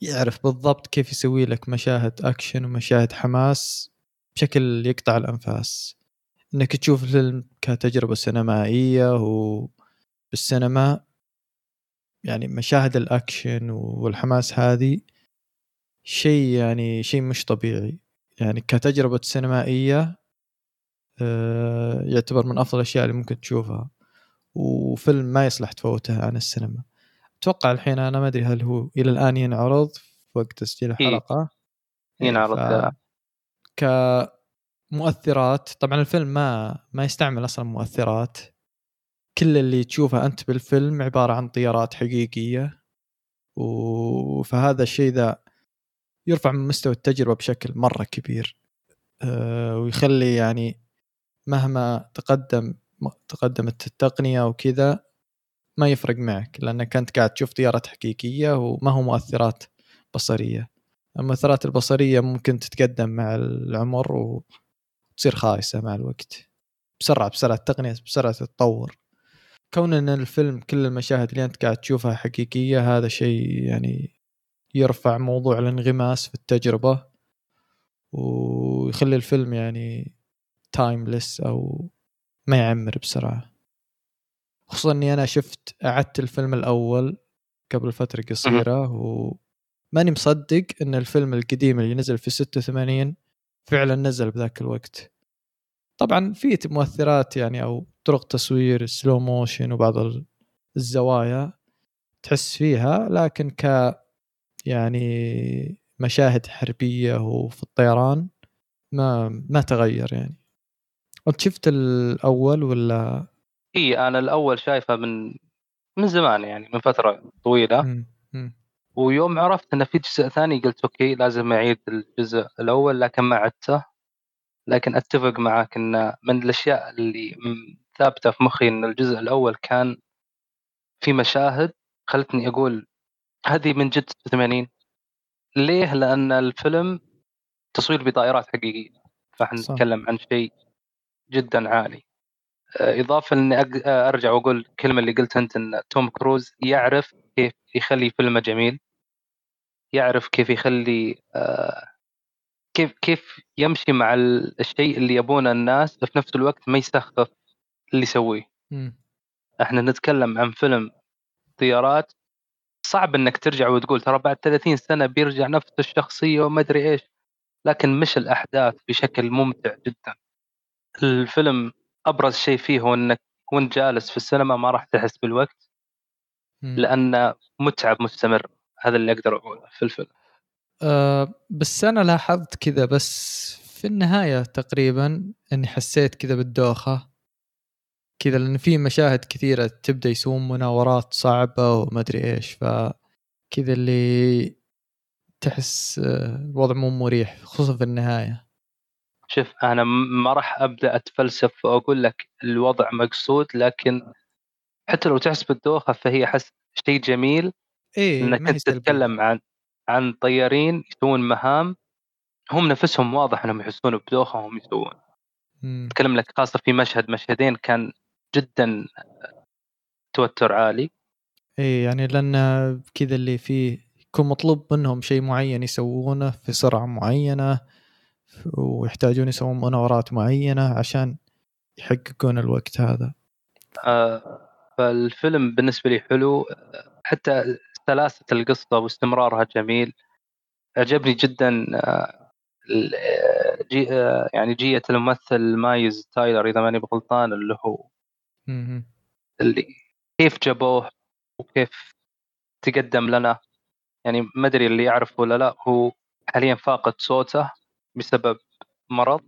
يعرف بالضبط كيف يسوي لك مشاهد أكشن ومشاهد حماس بشكل يقطع الأنفاس إنك تشوف الفيلم كتجربة سينمائية وبالسينما يعني مشاهد الأكشن والحماس هذه شيء يعني شيء مش طبيعي. يعني كتجربة سينمائية آه، يعتبر من أفضل الأشياء اللي ممكن تشوفها وفيلم ما يصلح تفوته عن السينما. أتوقع الحين أنا ما أدري هل هو إلى الآن ينعرض في وقت تسجيل إيه. الحلقة. ينعرض ف... كمؤثرات طبعا الفيلم ما ما يستعمل أصلا مؤثرات. كل اللي تشوفه أنت بالفيلم عبارة عن طيارات حقيقية. و... فهذا الشيء ذا يرفع من مستوى التجربة بشكل مرة كبير. أه ويخلي يعني مهما تقدم تقدمت التقنية وكذا ما يفرق معك لأنك أنت قاعد تشوف طيارات حقيقية وما هو مؤثرات بصرية. المؤثرات البصرية ممكن تتقدم مع العمر وتصير خايسة مع الوقت. بسرعة بسرعة التقنية بسرعة تتطور. كون إن الفيلم كل المشاهد اللي أنت قاعد تشوفها حقيقية هذا شيء يعني يرفع موضوع الانغماس في التجربة ويخلي الفيلم يعني تايمليس أو ما يعمر بسرعة. خصوصا إني أنا شفت أعدت الفيلم الأول قبل فترة قصيرة وماني مصدق إن الفيلم القديم اللي نزل في 86 فعلا نزل بذاك الوقت. طبعا في مؤثرات يعني أو طرق تصوير slow motion وبعض الزوايا تحس فيها لكن ك يعني مشاهد حربية وفي الطيران ما ما تغير يعني أنت شفت الأول ولا إي أنا الأول شايفه من من زمان يعني من فترة طويلة. مم. ويوم عرفت انه في جزء ثاني قلت okay لازم أعيد الجزء الأول لكن ما عدته لكن أتفق معك إن من الأشياء اللي م- ثابتة في مخي إن الجزء الأول كان في مشاهد خلتني أقول هذه من جد 86 ليه؟ لأن الفيلم تصوير بطائرات حقيقية فاحنا. نتكلم عن شيء جدا عالي آه، إضافة إني آه، أرجع وأقول الكلمة اللي قلتها أنت إن توم كروز يعرف كيف يخلي فيلمه جميل يعرف كيف يخلي آه، كيف كيف يمشي مع ال- الشيء اللي يبونه الناس في نفس الوقت ما يسخف اللي يسويه. إحنا نتكلم عن فيلم طيارات. صعب انك ترجع وتقول ترى بعد 30 سنة بيرجع نفس الشخصية وما أدري إيش لكن مش الأحداث بشكل ممتع جدا. الفيلم أبرز شيء فيه هو إنك وأنت جالس في السينما ما راح تحس بالوقت. مم. لأنه متعب مستمر هذا اللي أقدر أقوله في الفيلم. آه بس أنا لاحظت كذا بس في النهاية تقريبا إني حسيت كذا بالدوخة. كذا لأن في مشاهد كثيرة تبدأ يسوون مناورات صعبة وما أدري إيش فكذا اللي تحس آه، الوضع مو مريح خصوصا في النهاية شوف أنا ما راح أبدأ أتفلسف وأقول لك الوضع مقصود لكن حتى لو تحس بالدوخة فهي حس شيء جميل إيه إنك أنت. تتكلم عن عن طيارين يسوون مهام هم نفسهم واضح إنهم يحسون بدوخة وهم يسوون. أتكلم لك خاصة في مشهد مشهدين كان جدا توتر عالي. إيه يعني لأن كذا اللي فيه يكون مطلوب منهم شيء معين يسوونه في سرعة معينة ويحتاجون يسوون مناورات معينة عشان يحققون الوقت هذا. آه، فالفيلم بالنسبة لي حلو. حتى سلاسة القصة واستمرارها جميل. عجبني جدا آه، آه، جي آه، يعني جية الممثل مايلز تيلر إذا ماني بغلطان اللي هو. اللي كيف جابوه وكيف تقدم لنا. يعني ما أدري اللي يعرف ولا لا هو حاليا فاقد صوته بسبب مرض.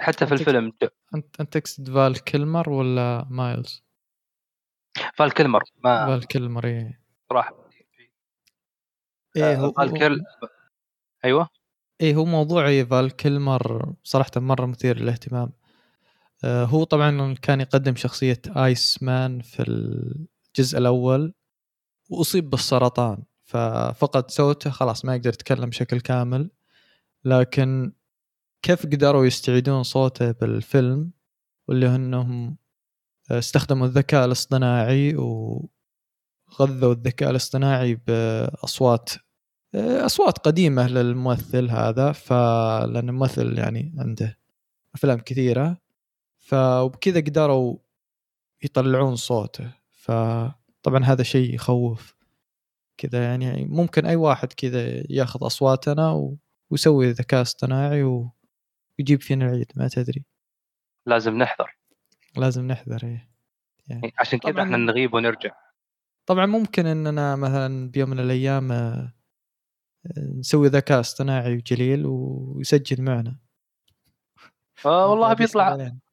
حتى في الفيلم انت أنت تقصد فال كيلمر ولا مايلز؟ فال كيلمر ما فال كيلمر إيه. راح. إيه هو فال كيل أيوه. إيه هو موضوعي فال كيلمر صراحة مرة مثير للاهتمام. هو طبعا كان يقدم شخصية آيس مان في الجزء الأول وأصيب بالسرطان ففقد صوته خلاص ما يقدر يتكلم بشكل كامل. لكن كيف قدروا يستعيدون صوته بالفيلم؟ واللي إنهم استخدموا الذكاء الاصطناعي وغذوا الذكاء الاصطناعي بأصوات أصوات قديمة للممثل هذا. فلان الممثل يعني عنده أفلام كثيرة. فبكذا قدروا يطلعون صوته. فطبعا هذا شيء يخوف. كذا يعني ممكن أي واحد كذا ياخذ أصواتنا و- ويسوي ذكاء اصطناعي ويجيب فينا العيد ما تدري. لازم نحذر لازم نحذر إيه. يعني عشان كذا. إحنا نغيب ونرجع. طبعا ممكن إننا مثلا بيوم من الأيام آه، نسوي ذكاء اصطناعي جليل ويسجل معنا. آه والله بيطلع علينا. إيه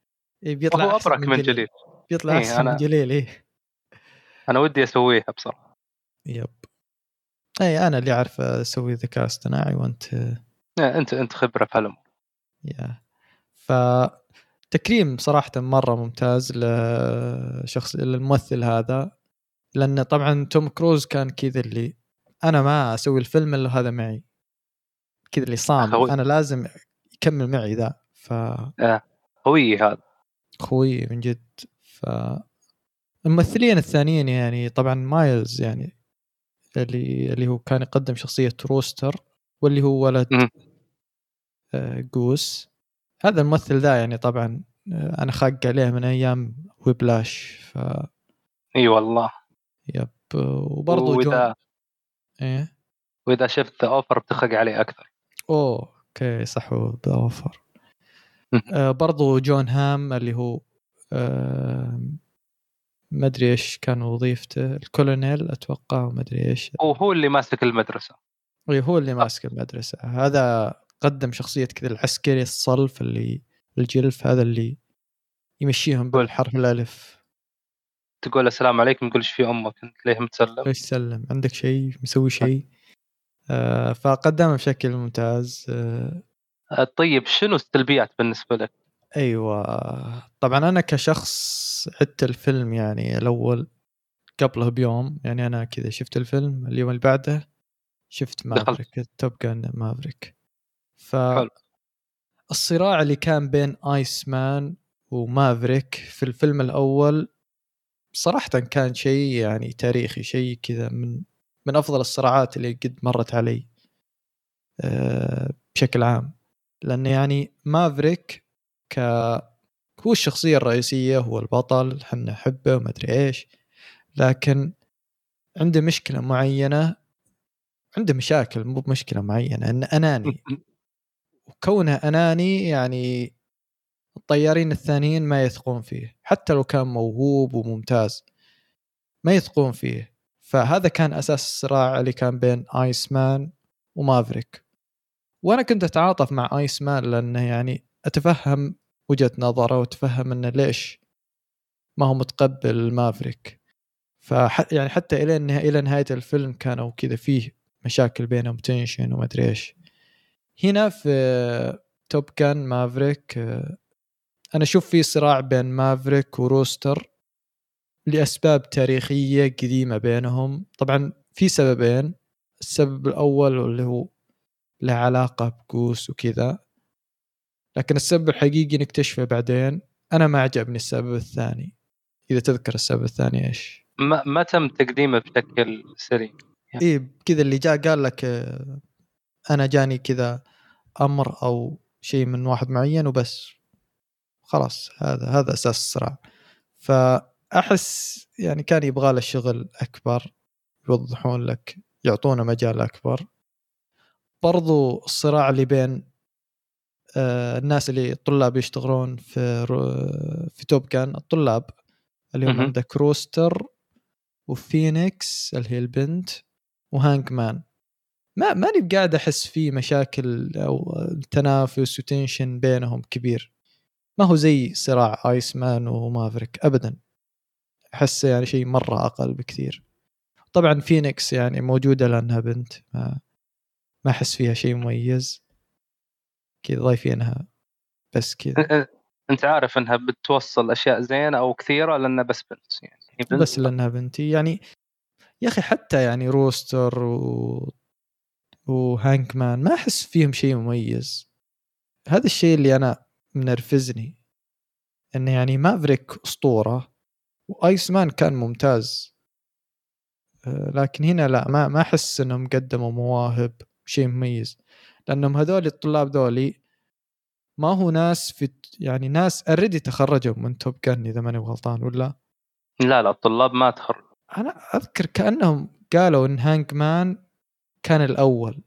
بيطلع وهو أحسن أبرك من جليل. بيطلع إيه، أحسن من أنا- جليل إيه. أنا ودي أسويها بصراحة. يب. اي أنا اللي أعرف أسوي ذكاء اصطناعي وأنت إيه، أنت أنت خبرة في هالأمور. يا. ف تكريم صراحة مرة ممتاز لشخص للممثل هذا لأن طبعا توم كروز كان كذا اللي أنا ما أسوي الفيلم إلا هذا معي. كذا اللي خوي. أنا لازم يكمل معي ذا ف قوي هذا. قوي من جد. ف الممثلين الثانيين يعني طبعا مايلز يعني اللي اللي هو كان يقدم شخصية روستر واللي هو ولد. آه، قوس. هذا الممثل ذا يعني طبعا آه، أنا خاق عليه من أيام Whiplash ف إي والله. yep. وبرضه جون. واذا إيه؟ وإذا شفت The Offer بتخق عليه أكثر. أوه okay صح ب Offer. مم. آه برضو جون هام اللي هو آه ما أدري إيش كان وظيفته الكولونيل أتوقع وما أدري إيش. هو هو اللي ماسك المدرسة. إيه، هو اللي ماسك المدرسة. هذا قدم شخصية كذا العسكري الصلف اللي الجلف هذا اللي يمشيهم. بالحرف الألف. تقول السلام عليكم يقول إيش في أمك أنت ليه متسلم إيش سلم عندك شيء؟ مسوي شيء؟ آه فقدمه بشكل ممتاز. آه، طيب شنو السلبيات بالنسبة لك؟ أيوه طبعا أنا كشخص عدت الفيلم يعني الأول قبله بيوم يعني أنا كذا شفت الفيلم اليوم اللي بعده شفت. Maverick Top Gun Maverick ف حلو. الصراع اللي كان بين ايس مان ومافريك في الفيلم الأول صراحة كان شيء يعني تاريخي شيء كذا من من أفضل الصراعات اللي قد مرت علي آه، بشكل عام لأن يعني مافريك ك هو الشخصية الرئيسية هو البطل حنا نحبه وما أدري إيش. لكن عنده مشكلة معينة عنده مشاكل مو بمشكلة معينة إنه أناني. وكونه أناني يعني الطيارين الثانيين ما يثقون فيه. حتى لو كان موهوب وممتاز ما يثقون فيه. فهذا كان أساس الصراع اللي كان بين ايس مان ومافريك وأنا كنت أتعاطف مع ايس مان لأنه يعني أتفهم وجهة نظره وأتفهم إنه ليش ما هو متقبل مافريك فح يعني حتى إلى إلى نهاية الفيلم كانوا كذا فيه مشاكل بينهم tension وما أدري إيش. هنا في Top Gun Maverick أنا أشوف في صراع بين مافريك وروستر لأسباب تاريخية قديمة بينهم. طبعا في سببين السبب الأول اللي هو له علاقة بقوس وكذا. لكن السبب الحقيقي نكتشفه بعدين أنا ما عجبني السبب الثاني. إذا تذكر السبب الثاني إيش؟ ما, ما تم تقديمه بشكل سريع إيه كذا اللي جاء قال لك آه، أنا جاني كذا أمر أو شيء من واحد معين وبس. خلاص هذا هذا أساس الصراع. فأحس يعني كان يبغى له شغل أكبر يوضحون لك يعطونا مجال أكبر. برضو الصراع اللي بين آه، الناس اللي الطلاب يشتغلون في في Top Gun الطلاب اللي هم. عندك Rooster و Phoenix اللي هي البنت و Hangman. ما ماني بقاعد أحس في مشاكل أو تنافس و tension بينهم كبير. ما هو زي صراع Iceman و Maverick ابدا. احس يعني شيء مرة أقل بكثير. طبعا فينيكس يعني موجودة لأنها بنت ما ما أحس فيها شيء مميز. كذا ضايفينها بس كذا. أنت عارف إنها بتوصل أشياء زينة أو كثيرة لأنها بس بنت يعني. بنت بس لأنها بنتي يعني يا أخي حتى يعني Rooster و و Hangman ما أحس فيهم شيء مميز. هذا الشيء اللي أنا منرفزني. انه يعني Maverick أسطورة و Iceman كان ممتاز. لكن هنا لا ما ما أحس إنهم قدموا مواهب. شيء مميز. لأنهم هذول الطلاب ذولي ما هو ناس في يعني ناس already تخرجوا من Top Gun إذا ماني غلطان ولا؟ لا لا الطلاب ما تخرج أنا أذكر كأنهم قالوا إن Hangman كان الأول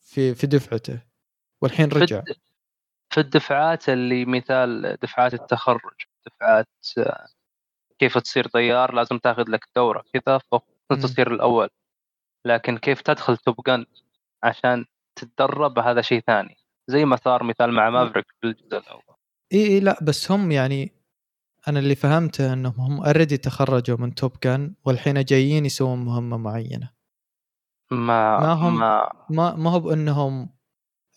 في في دفعته والحين في رجع. الد- في الدفعات اللي مثال دفعات التخرج دفعات كيف تصير طيار لازم تاخذ لك دوره كذا مم. فانت تصير الأول. لكن كيف تدخل Top Gun عشان تتدرب هذا شيء ثاني. زي ما صار مثال مع Maverick في الجزء الأول. إي إي لا بس هم يعني أنا اللي فهمته إنهم هم already تخرجوا من Top Gun والحين جايين يسوون مهمة معينة. ما ما هم- ما ما ما هو بأنهم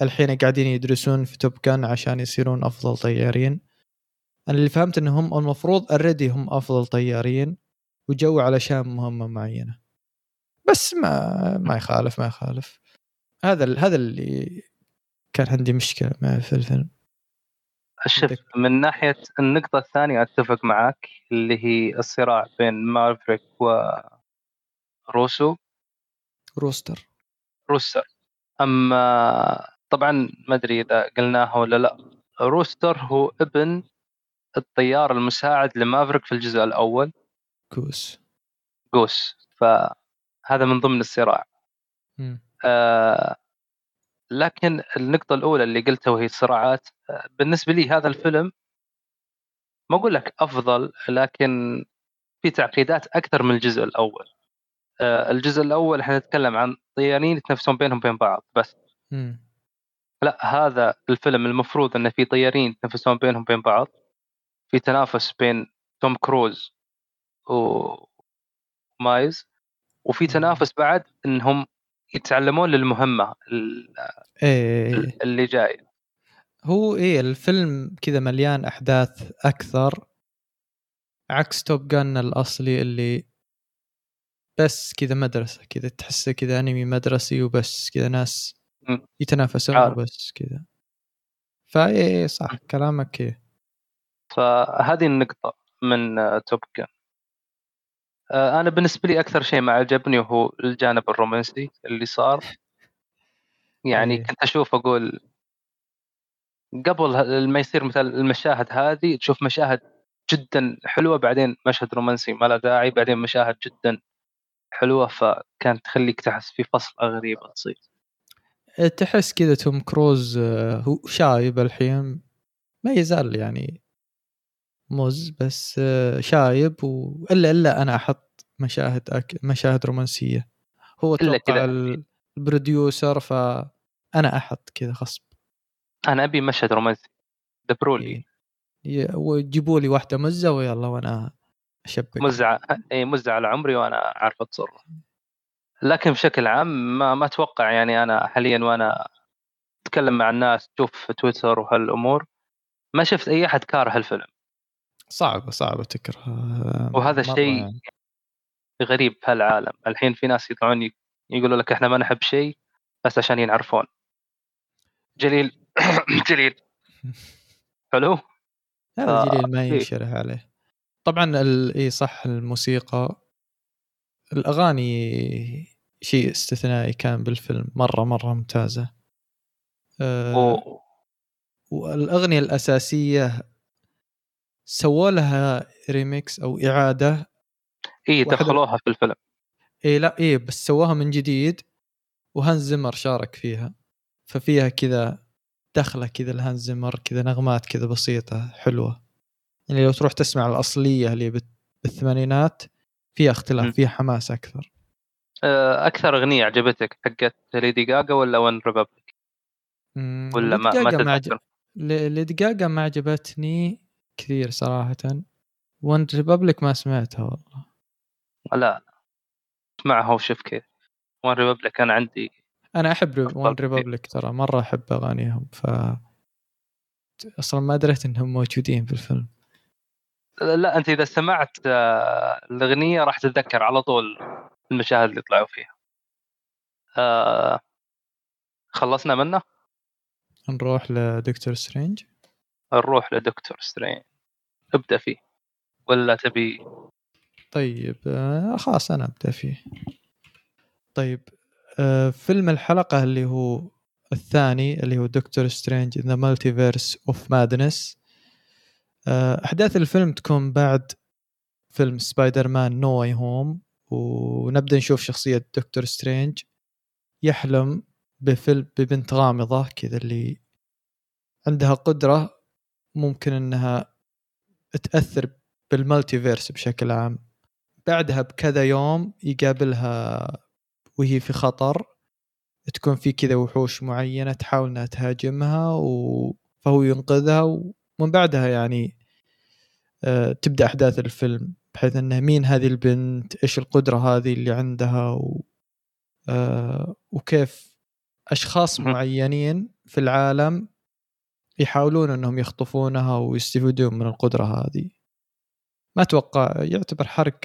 الحين قاعدين يدرسون في Top Gun عشان يصيرون أفضل طيارين. أنا اللي فهمت إنهم المفروض already هم أفضل طيارين وجو علشان مهمة معينة. بس ما ما يخالف ما يخالف. هذا ال- هذا اللي كان عندي مشكلة معه في الفيلم. شوف من ناحية النقطة الثانية أتفق معك اللي هي الصراع بين Maverick و Roo- Rooster. Rooster. أما طبعا ما أدري إذا قلناها ولا لا Rooster هو ابن الطيار المساعد لمافريك في الجزء الأول. كوس جوس. فهذا من ضمن الصراع. مم. آه لكن النقطة الأولى اللي قلتها وهي الصراعات آه، بالنسبة لي هذا الفيلم ما أقول لك أفضل لكن في تعقيدات أكثر من الجزء الأول آه، الجزء الأول إحنا نتكلم عن طيارين يتنافسون بينهم بين بعض بس مم. لا هذا الفيلم المفروض انه في طيارين يتنافسون بينهم بين بعض في تنافس بين توم كروز ومايز وفي. تنافس بعد إنهم يتعلمون للمهمة ال- إيه اللي جاي. هو إيه الفيلم كذا مليان أحداث أكثر عكس توب جن الأصلي اللي بس كذا مدرسة كذا تحسه كذا أنمي مدرسي وبس كذا ناس. يتنافسون. وبس كذا. فايه إيه صح كلامك إيه. فهذه النقطة من توب جن. أنا بالنسبة لي أكثر شيء ما عجبني هو الجانب الرومانسي اللي صار يعني إيه. كنت أشوف أقول قبل ما يصير مثل المشاهد هذه تشوف مشاهد جدا حلوة بعدين مشهد رومانسي ما له داعي بعدين مشاهد جدا حلوة فكانت تخليك تحس في فصله غريبه تصير تحس كذا توم كروز آه، هو شايب الحين ما يزال يعني مز بس آه، شايب والا إلا أنا أحط مشاهد أك... مشاهد رومانسية. هو توقع البروديوسر فانا أحط كذا غصب أنا أبي مشهد رومانسي. دبروا لي إيه. وجيبوا لي واحدة مزة ويلا وأنا اشبك مزعه اي مزعه على عمري وأنا عارف أتصرف. لكن بشكل عام ما ما أتوقع يعني أنا حاليا وأنا أتكلم مع الناس تشوف في تويتر وهالأمور ما شفت أي أحد كاره الفيلم صعبة صعبة تكره آه، وهذا الشيء يعني. غريب في هالعالم الحين في ناس يطلعون يقولوا لك إحنا ما نحب شيء بس عشان ينعرفون جليل جليل حلو هذا جليل ما. ينشرح عليه طبعا. إي صح الموسيقى الأغاني شيء استثنائي كان بالفيلم مرة مرة ممتازة أه. والأغنية الأساسية سووا لها ريميكس أو إعادة اي دخلوها في الفيلم. اي لا اي بس سووها من جديد و Hans Zimmer شارك فيها. ففيها كذا دخلة كذا ل Hans Zimmer كذا نغمات كذا بسيطة حلوة. يعني لو تروح تسمع الأصلية اللي بالثمانينات فيها م. اختلاف فيها حماس أكثر. آه، أكثر أغنية عجبتك حقت Lady Gaga ولا OneRepublic ولا ما ما تتذكر Lady Gaga ما عجبتني. كثير صراحة. OneRepublic ما سمعتها والله. لا اسمعها وشوف كيف. OneRepublic أنا عندي أنا أحب كثير. Republic ترى مرة أحب أغانيهم ف أصلا ما دريت إنهم موجودين في الفيلم. لا أنت إذا سمعت آه، الأغنية راح تتذكر على طول المشاهد اللي طلعوا فيها. آه، خلصنا منه؟ نروح لدكتور Strange. نروح لدكتور Strange ابدأ فيه ولا تبي؟ طيب آه خلاص أنا أبدأ فيه. طيب آه فيلم الحلقة اللي هو الثاني اللي هو Doctor Strange the Multiverse of Madness أحداث الفيلم تكون بعد فيلم Spider-Man No Way Home ونبدأ نشوف شخصية دكتور Strange يحلم بفيلم ببنت غامضة كذا اللي عندها قدرة ممكن إنها تأثر بالمالتيفيرس بشكل عام بعدها بكذا يوم يقابلها وهي في خطر تكون في كذا وحوش معينة تحاول إنها تهاجمها و... فهو ينقذها ومن بعدها يعني آه، تبدأ أحداث الفيلم بحيث أنه مين هذه البنت إيش القدرة هذه اللي عندها و... آه، وكيف أشخاص مهم. معينين في العالم يحاولون أنهم يخطفونها ويستفيدون من القدرة هذه. ما أتوقع يعتبر حرق.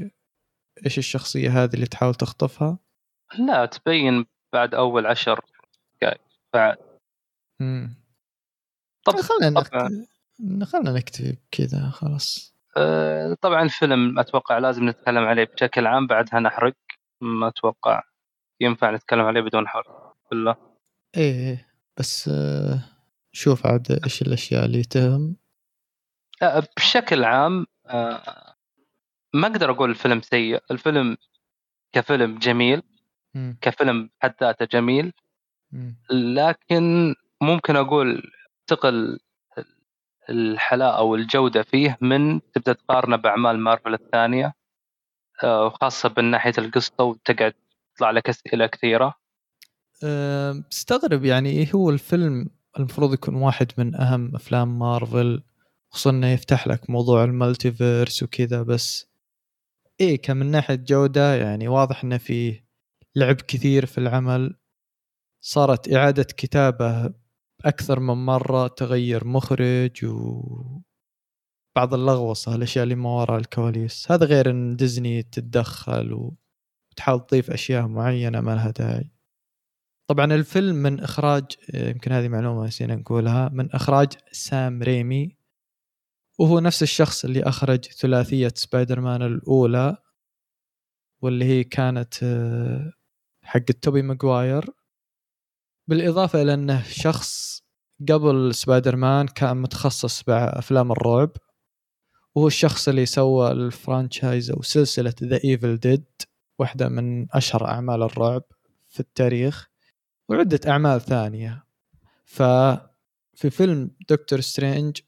إيش الشخصية هذه اللي تحاول تخطفها؟ لا تبين بعد أول عشر دقائق بعد. مم. طب خلنا طبعا نكت... خلنا نكتفي كذا خلاص. آه، طبعا الفيلم أتوقع لازم نتكلم عليه بشكل عام بعدها نحرق. ما أتوقع ينفع نتكلم عليه بدون حرق. بالله. إيه. بس آه، شوف عاد إيش الأشياء اللي تهم آه، بشكل عام آه، ما أقدر أقول الفيلم سيء الفيلم كفيلم جميل. كفيلم حد ذاته جميل. لكن ممكن أقول تقل الحلاوه أو الجودة فيه من تبدأ تقارنه بأعمال مارفل الثانية آه، وخاصة من ناحية القصة وتقعد تطلع لك أسئلة كثيرة أه، بستغرب يعني إيه هو الفيلم المفروض يكون واحد من أهم أفلام مارفل خصوصا إنه يفتح لك موضوع المالتيفيرس وكذا بس إيه كان من ناحية جودة يعني واضح إنه فيه لعب كثير في العمل. صارت إعادة كتابة أكثر من مرة تغير مخرج و بعض اللغوصه الأشياء اللي ما وراء الكواليس. هذا غير إن ديزني تتدخل وتحاول تضيف أشياء معينة ما لها داعي. طبعا الفيلم من إخراج يمكن هذه معلومة نسينا نقولها من إخراج Sam Raimi. وهو نفس الشخص اللي أخرج ثلاثية سبايدر مان الأولى واللي هي كانت حق Tobey Maguire بالإضافة إلى إنه شخص قبل سبايدر مان كان متخصص بأفلام الرعب. وهو الشخص اللي سوى ال franchise أو سلسله The Evil Dead واحدة من أشهر أعمال الرعب في التاريخ. وعده أعمال ثانية. ففي فيلم دكتور Strange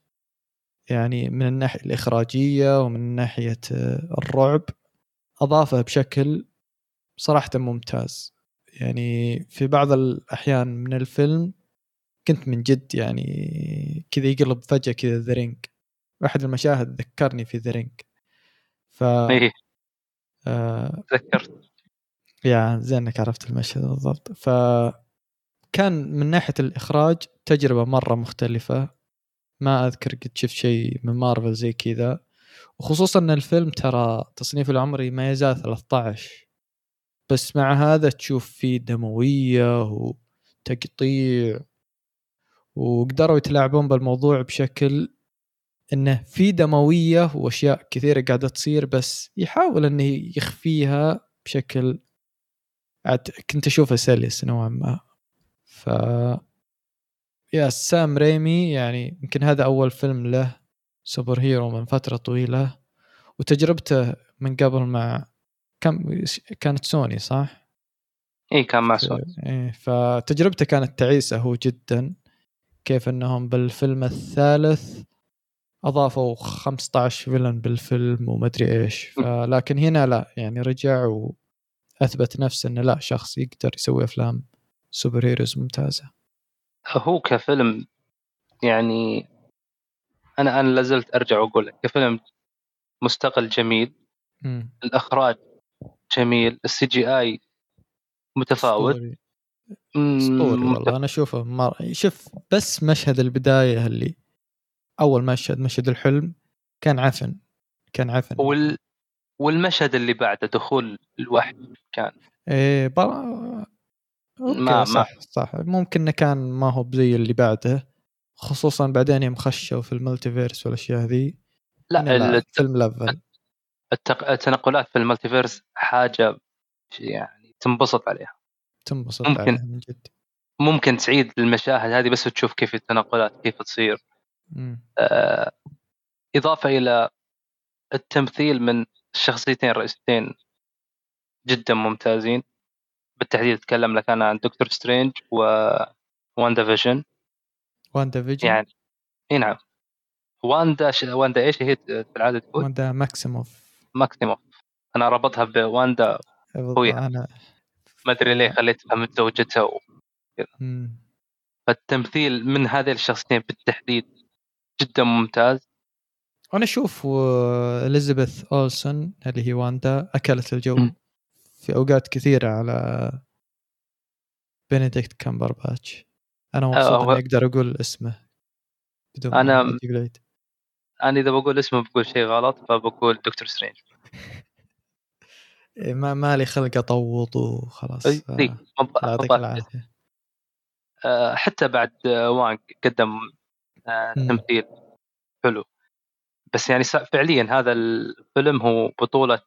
يعني من الناحية الإخراجية ومن ناحية الرعب أضافه بشكل صراحة ممتاز. يعني في بعض الأحيان من الفيلم كنت من جد يعني كذا يقلب فجأة كذا The Ring واحد المشاهد ذكرني في The Ring ف إيه. آه تذكرت. يا زين إنك عرفت المشهد بالضبط. ف كان من ناحية الإخراج تجربة مرة مختلفة. ما أذكر قد شفت شيء من مارفل زي كذا. وخصوصا إن الفيلم ترى تصنيف العمري ما يزال 13 بس مع هذا تشوف فيه دموية وتقطيع. وقدروا يتلاعبون بالموضوع بشكل إنه في دموية وأشياء كثيرة قاعدة تصير بس يحاول إنه يخفيها بشكل كنت أشوفه سلس نوعا ما. ف يا سام ريمي يعني يمكن هذا أول فيلم له سوبر هيرو من فترة طويلة وتجربته من قبل مع كم كانت سوني صح؟ اي كان مع سوني إيه فتجربته كانت تعيسة هو جدا كيف إنهم بالفيلم الثالث أضافوا 15 villain بالفيلم ومدري إيش لكن هنا لا يعني رجع وأثبت نفسه إنه لا شخص يقدر يسوي أفلام superheroes ممتازة. هو كفيلم يعني أنا أنا لازلت أرجع وأقول لك كفيلم مستقل جميل م. الأخراج جميل السي جي اي متفاوت. اسطوري والله أنا أشوفه مر... شوف بس مشهد البداية اللي أول مشهد مشهد الحلم كان عفن كان عفن. وال... والمشهد اللي بعده دخول الوحي كان. إيه بر... okay ما صح ما. صح ممكن إنه كان ما هو زي اللي بعده خصوصا بعدين يوم خشوا في ال multiverse والأشياء ذي لا, لا الفيلم level التق... التنقلات في ال multiverse حاجة يعني تنبسط عليها. تنبسط ممكن عليها من جد. ممكن تعيد المشاهد هذه بس تشوف كيف التنقلات كيف تصير. آه إضافة إلى التمثيل من الشخصيتين الرئيسيتين جدا ممتازين. بالتحديد أتكلم لك أنا عن دكتور سترينج و واندا فيجن واندا فيجن يعني إي نعم. واندا ش... واندا إيش هي في العاده تقول؟ واندا ماكسيموف ماكسيموف أنا ربطها بواندا اخويا أنا ما أدري ليه خليتها متزوجتها و... فالتمثيل من هذه الشخصيتين بالتحديد جدا ممتاز. أنا أشوف اليزابيث اولسون اللي هي واندا أكلت الجو. في أوقات كثيرة على بنديكت كامبرباتش أنا مبسوط أه إني أقدر أقول اسمه بدون أنا أنا إذا بقول اسمه بقول شيء غلط فبقول دكتور سترينج إيه، ما مالي خلق أطوط وخلاص إي يعطيك العافية. آه، حتى بعد وانك قدم آه، تمثيل حلو. بس يعني فعليا هذا الفيلم هو بطولة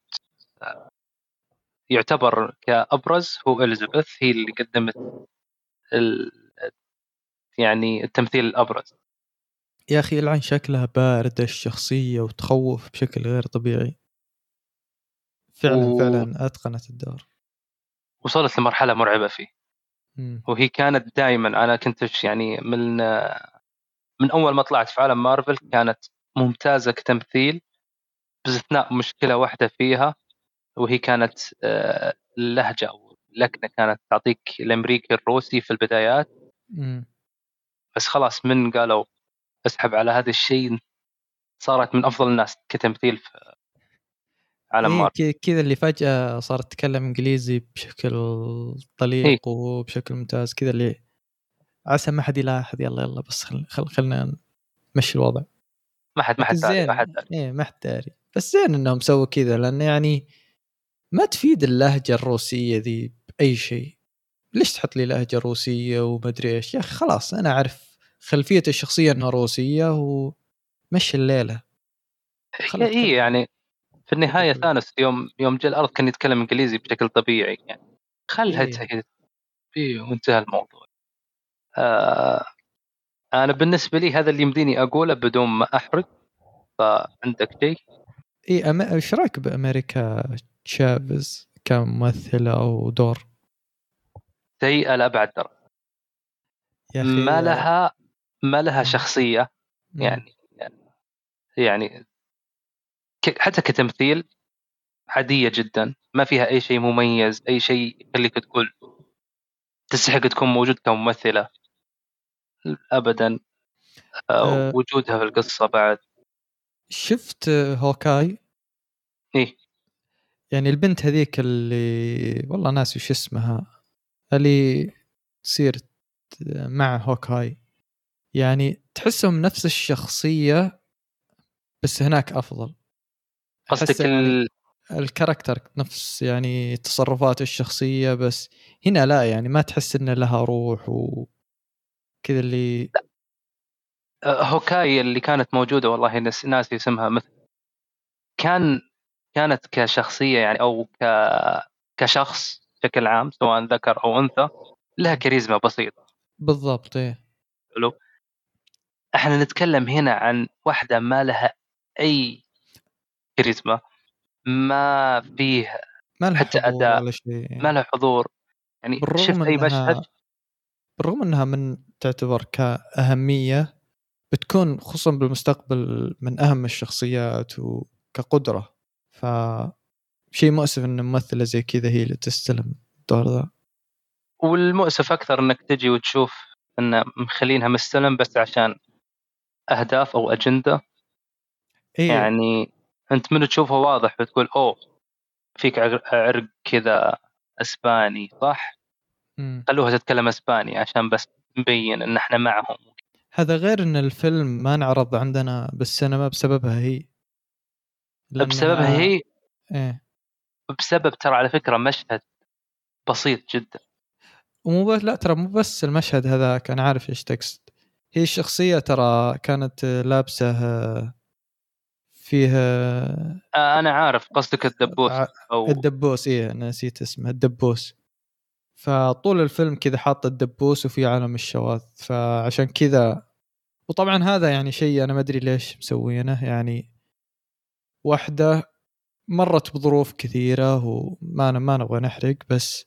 آه، يعتبر كأبرز هو إليزابيث هي اللي قدمت ال... يعني التمثيل الأبرز. يا أخي العين شكلها باردة الشخصية وتخوف بشكل غير طبيعي. فعلا و... فعلا أتقنت الدور. وصلت لمرحلة مرعبة فيه. مم. وهي كانت دائما أنا كنت يعني من من أول ما طلعت في عالم مارفل كانت ممتازة كتمثيل باستثناء مشكلة واحدة فيها. وهي كانت آه، اللهجه أو اللكنه كانت تعطيك الأمريكي الروسي في البدايات. بس خلاص من قالوا اسحب على هذا الشيء صارت من أفضل الناس كتمثيل في عالم إيه مارفل كذا اللي فجأة صارت تتكلم إنجليزي بشكل طليق إيه. وبشكل ممتاز كذا اللي عسى ما حد يلاحظ يلا يلا بس خل خل خلنا نمشي الوضع ما حد ما حد داري ما حد داري. إيه ما حد داري بس زين إنهم سووا كذا لأن يعني ما تفيد اللهجة الروسية ذي بأي شيء. ليش تحط لي لهجة روسية ومدري إيش؟ يا أخي خلاص أنا أعرف خلفيه الشخصية إنها روسية ومشي الليلة. إيه يعني في النهاية. ثانوس يوم يوم جاء الأرض كان يتكلم إنجليزي بشكل طبيعي يعني. خلها إيه. إيه وانتهى الموضوع. آه أنا بالنسبة لي هذا اللي يمديني أقوله بدون ما احرق فعندك شيء؟ اي. إيش رأيك بأمريكا؟ تشافز كممثلة أو دور سيئه لأبعد درجة ما لها ما لها. شخصية. يعني يعني حتى كتمثيل عادية جدا ما فيها أي شيء مميز أي شيء يخليك تقول تستحق تكون موجود كممثلة ابدا آه، أه. وجودها في القصة بعد شفت هوكاي إيه يعني البنت هذيك اللي والله ناسي وش اسمها اللي تصير مع هوكاي. يعني تحسهم نفس الشخصية بس هناك أفضل. قصدك ال... ال character نفس يعني تصرفات الشخصية بس هنا لا يعني ما تحس إن لها روح وكذا اللي آه، هوكاي اللي كانت موجودة والله ناس ناسي اسمها مثل كان كانت كشخصية يعني أو ك كشخص بشكل عام سواء ذكر أو أنثى لها كاريزما بسيطة. بالضبط إيه. حلو. إحنا نتكلم هنا عن واحدة ما لها أي كاريزما ما فيه ما لها حتى أداء، ولا شيء. ما لها حضور. يعني شفت أي مشهد؟ بالرغم إنها من تعتبر كأهمية بتكون خصوصا بالمستقبل من أهم الشخصيات وكقدرة ف شيء مؤسف إن ممثلة زي كذا هي اللي تستلم الدور ذا. والمؤسف أكثر إنك تجي وتشوف ان مخلينها مستلم بس عشان أهداف أو أجندة. إيه. يعني أنت من تشوفها واضح بتقول أوه فيك عرق عرق كذا إسباني صح؟ مم. خلوها تتكلم إسباني عشان بس نبين إن إحنا معهم. هذا غير إن الفيلم ما انعرض عندنا بالسينما بسببها هي. لأنها- بسببها هي. إيه. بسبب ترى على فكرة مشهد بسيط جدا. ومو بس لا ترى مو بس المشهد هذاك أنا عارف إيش تقصد. هي الشخصية ترى كانت لابسة آه، فيها آه أنا عارف قصدك الدبوس ع- أو الدبوس إيه نسيت اسمه الدبوس. فطول الفيلم كذا حاط الدبوس وفي عالم الشواذ فعشان كذا. وطبعا هذا يعني شيء أنا ما أدري ليش مسوينه يعني واحدة مرت بظروف كثيرة وما ما نبغى نحرق بس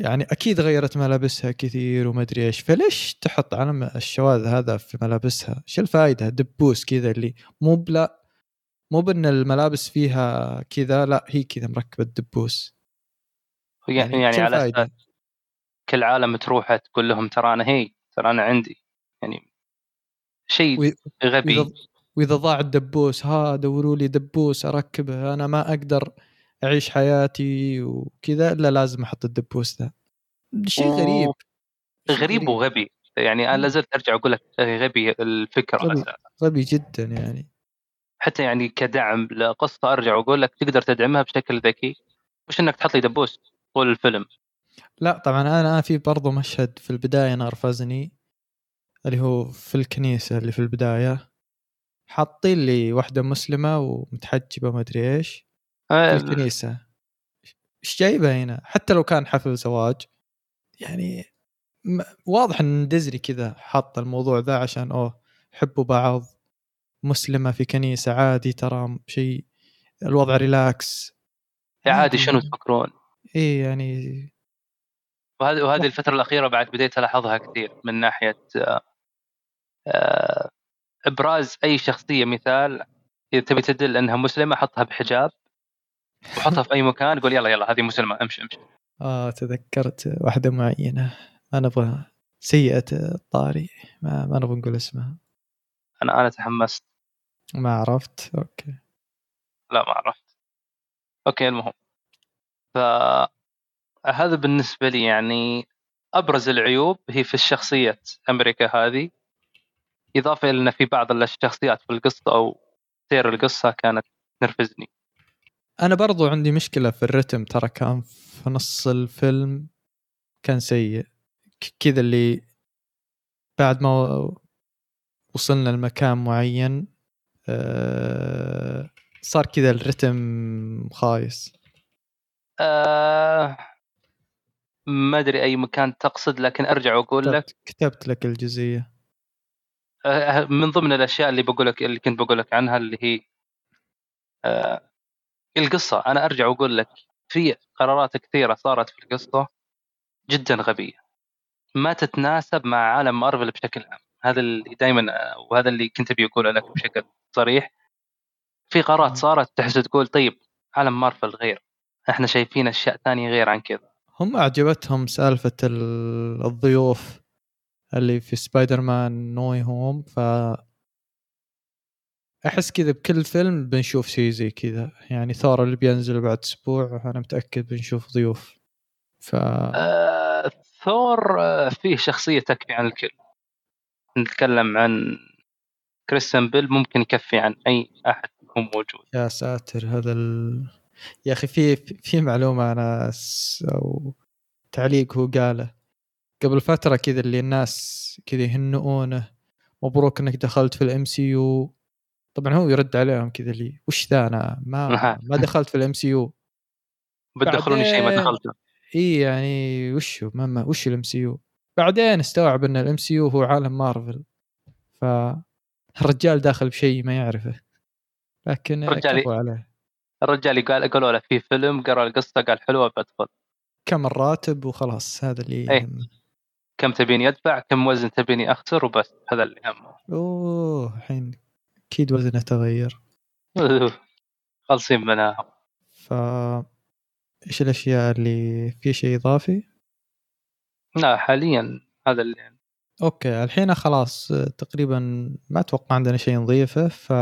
يعني أكيد غيرت ملابسها كثير وما أدري إيش. فليش تحط علم الشواذ هذا في ملابسها؟ إيش الفائده دبوس كذا اللي مو بلا مو بأن الملابس فيها كذا لا هي كذا مركبة الدبوس. يعني, يعني شو على؟ أساس كل عالم تروح تقول لهم ترى أنا هي ترى أنا عندي. يعني شيء غبي. وإذا ضاع الدبوس ها دوروا لي دبوس أركبه أنا ما أقدر أعيش حياتي وكذا إلا لازم أحط الدبوس ذا. شيء غريب غريب وغبي. يعني أنا. لازلت أرجع أقول لك غبي الفكرة غبي. غبي جدا يعني. حتى يعني كدعم لقصة أرجع وأقول لك تقدر تدعمها بشكل ذكي. مش إنك تحط لي دبوس طول الفيلم؟ لا طبعا أنا في برضو مشهد في البداية نرفزني اللي هو في الكنيسة اللي في البداية. حاطين لي واحدة مسلمة ومتحجبة ما أدري إيش في آه، الكنيسة. إيش جايبة هنا؟ حتى لو كان حفل زواج يعني واضح إن ديزني كذا حاط الموضوع ذا عشان أوه حبوا بعض مسلمة في كنيسة عادي ترى شيء الوضع ريلاكس عادي عادي. شنو تفكرون؟ إيه يعني وهذه وهذه الفترة الأخيرة بعد بديت ألاحظها كثير من ناحية آه، آه، إبراز أي شخصية مثال إذا تبي تدل أنها مسلمة حطها بحجاب وحطها في أي مكان قول يلا يلا هذه مسلمة امشي امشي. آه تذكرت واحدة معينة. ما نبغى سيئة الطاري. ما, ما نبغى نقول اسمها. أنا أنا تحمست. ما عرفت؟ okay. لا ما عرفت. okay المهم. ف هذا بالنسبة لي يعني أبرز العيوب هي في الشخصية أمريكا هذه. إضافة إلى إن في بعض الشخصيات في القصة أو سير القصة كانت تنرفزني. أنا برضو عندي مشكلة في الرتم ترى كان في نص الفيلم كان سيء. كذا اللي بعد ما وصلنا لمكان معين آه، صار كذا الرتم خايس. آه ما أدري أي مكان تقصد لكن أرجع وأقول لك. كتبت, لك الجزئية. آه، من ضمن الأشياء اللي بقول لك اللي كنت بقول لك عنها اللي هي آه القصة. أنا أرجع وأقول لك في قرارات كثيرة صارت في القصة جدا غبية. ما تتناسب مع عالم مارفل بشكل عام. هذا اللي دائما وهذا اللي كنت أبي أقوله لك بشكل صريح. في قرارات صارت تحس تقول طيب عالم مارفل غير. إحنا شايفين أشياء ثانية غير عن كذا. هم أعجبتهم سالفة ال- الضيوف. اللي في سبايدر مان No Way Home ف أحس كذا بكل فيلم بنشوف شيء زي كذا. يعني ثور اللي بينزل بعد أسبوع أنا متأكد بنشوف ضيوف. ف آه ثور آه، فيه شخصية تكفي عن الكل. نتكلم عن كريستيان بيل ممكن يكفي عن أي أحد يكون موجود. يا ساتر هذا ال... يا أخي في في معلومة أنا س... أو تعليق هو قاله. قبل فترة كذا اللي الناس كذا يهنئونه مبروك إنك دخلت في ال MCU طبعا هو يرد عليهم كذا اللي وش ذا أنا؟ ما ما دخلت في الام سي يو بتدخلوني شيء ما دخلته. إي يعني وش ما ما وش ال MCU بعدين استوعب إن ال MCU هو عالم مارفل ف الرجال داخل بشيء ما يعرفه. لكن. كفو عليه. الرجال قال قالوا له في فيلم قرأ القصة قال حلوة بدخل كم الراتب وخلاص هذا اللي إيه. كم تبيني يدفع كم وزن تبيني أخسر وبس. هذا اللي يهمه أوه الحين أكيد وزنه تغير. خالصين منها. ف إيش الأشياء اللي في شيء إضافي؟ لا حاليا هذا اللي أوكي الحين خلاص تقريبا ما أتوقع عندنا شيء نضيفه ف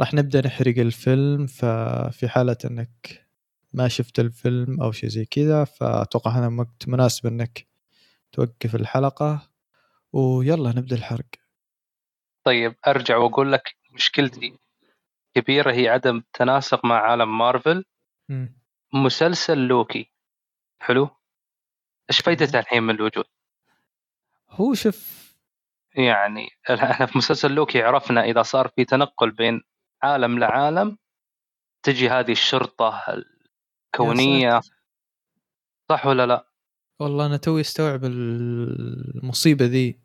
راح نبدأ نحرق الفيلم ففي حالة إنك ما شفت الفيلم أو شيء زي كذا فأتوقع هذا وقت مناسب إنك توقف الحلقة ويلا نبدأ الحرق. طيب أرجع وأقول لك مشكلتي كبيرة هي عدم تناسق مع عالم مارفل. مم. مسلسل لوكي. حلو؟ إيش فايدته الحين من الوجود؟ هو شوف يعني إحنا في مسلسل لوكي عرفنا إذا صار في تنقل بين عالم لعالم تجي هذه الشرطة الكونية. صح ولا لا؟ والله أنا توي استوعب المصيبة ذي.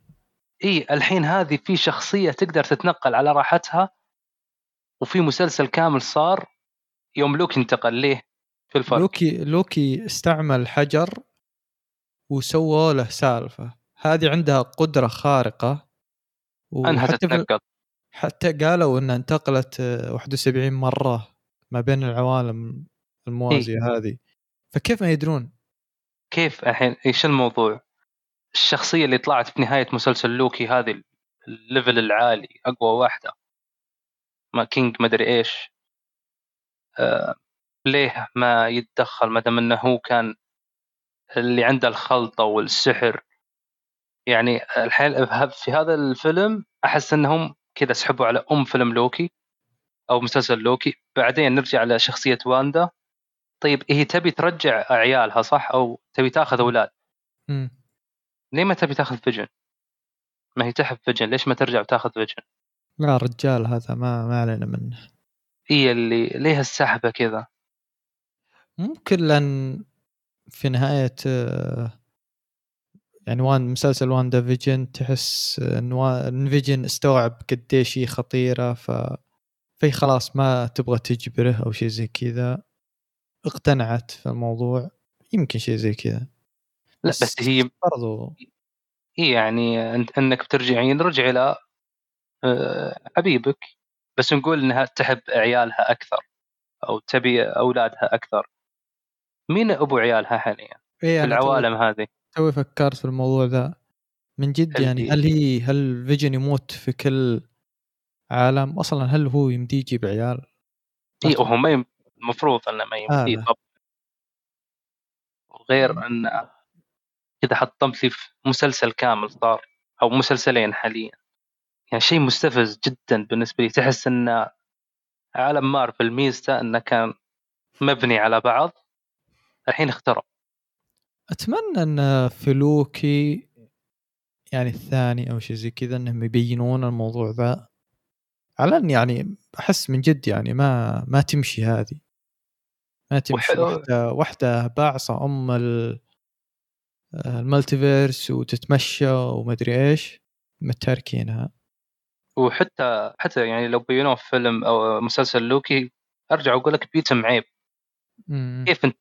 إي الحين هذه في شخصية تقدر تتنقل على راحتها وفي مسلسل كامل صار يوم لوكي انتقل ليه؟ في الفرق. لوكي لوكي استعمل حجر وسووا له سالفة. هذه عندها قدرة خارقة أنها تتنقل. حتى قالوا إنها انتقلت آه، 71 مرة ما بين العوالم الموازية هذه. فكيف ما يدرون؟ كيف الحين إيش الموضوع؟ الشخصية اللي طلعت في نهاية مسلسل لوكي هذه ال level العالي أقوى واحدة. ما كانج ما أدري إيش. آه ليه ما يتدخل؟ ما دام إنه هو كان اللي عنده الخلطة والسحر. يعني الحين في هذا الفيلم أحس إنهم كذا سحبوا على أم فيلم لوكي أو مسلسل لوكي. بعدين نرجع على شخصيه واندا. طيب هي تبي ترجع عيالها صح؟ أو تبي تاخذ أولاد؟ مم. ليه ما تبي تاخذ فيجن؟ ما هي تحب فيجن ليش ما ترجع وتاخذ فيجن؟ لا رجال هذا ما ما علينا منه. هي اللي ليه السحبه كذا؟ ممكن لأن في نهاية يعني وان مسلسل واندا فيجن تحس إن فيجن استوعب قديش هي خطيرة ف في خلاص ما تبغى تجبره أو شيء زي كذا. اقتنعت في الموضوع يمكن شيء زي كذا. لا بس هي برضو هي يعني أنت أنك بترجعين رجعي إلى آه، حبيبك بس نقول إنها تحب عيالها أكثر أو تبي أولادها أكثر. مين أبو عيالها حاليا؟ إيه في العوالم هذه. توي فكرت في الموضوع ذا. من جد يعني هل هي هل فيجن يموت في كل عالم؟ أصلا هل هو يمديه يجيب عيال؟ اي. وهو ما يم- المفروض انه ما يمديه هذا. طب غير إن كذا حطمت لي في مسلسل كامل صار أو مسلسلين حاليا. يعني شيء مستفز جدا بالنسبة لي. تحس إن عالم مارفل ميزته إنه كان مبني على بعض الحين اخترب أتمنى إن في لوكي يعني الثاني أو شيء زي كذا إنهم يبينون الموضوع ذا. على ان يعني أحس من جد يعني ما ما تمشي هذه. ما تمشي وح- واحدة واحدة باعصة أم ال- ال multiverse وتتمشى ومدري إيش متاركينها. وحتى حتى يعني لو بينوه في فيلم أو مسلسل لوكي أرجع واقول لك بيتم عيب. مم. كيف أنت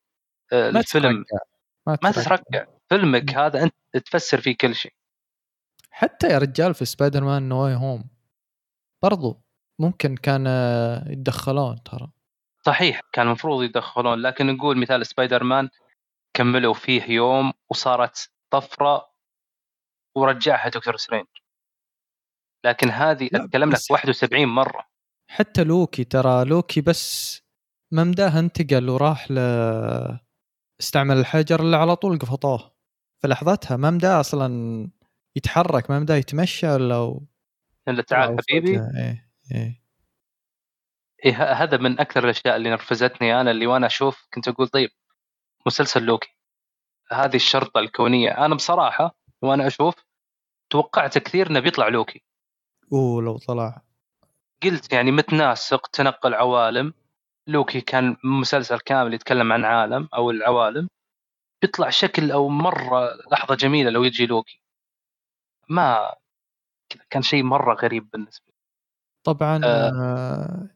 آه، ما الفيلم تترقع ما, ما. تتركع. فيلمك هذا أنت تفسر فيه كل شيء. حتى يا رجال في سبايدر مان No Way Home برضو ممكن كان آه، يتدخلون ترى. صحيح كان المفروض يدخلون لكن نقول مثال سبايدر مان كملوا فيه يوم وصارت طفرة ورجعها دكتور سترينج. لكن هذه أتكلم لك بس- 71 مرة. حتى لوكي ترى لوكي بس ممداه انتقل وراح ل استعمل الحجر اللي على طول قفطوه. في لحظتها ما مداه أصلا يتحرك ما مداه يتمشى ولا و... إلا تعال حبيبي. إيه إيه. إيه هذا من أكثر الأشياء اللي نرفزتني أنا اللي وأنا أشوف كنت أقول طيب مسلسل لوكي. هذه الشرطة الكونية. أنا بصراحة وأنا أشوف توقعت كثير إنه بيطلع لوكي. أوه لو طلع. قلت يعني متناسق تنقل عوالم. لوكي كان مسلسل كامل يتكلم عن عالم أو العوالم. بيطلع شكل أو مرة لحظة جميلة لو يجي لوكي. ما كان شيء مرة غريب بالنسبة لي. طبعا آه.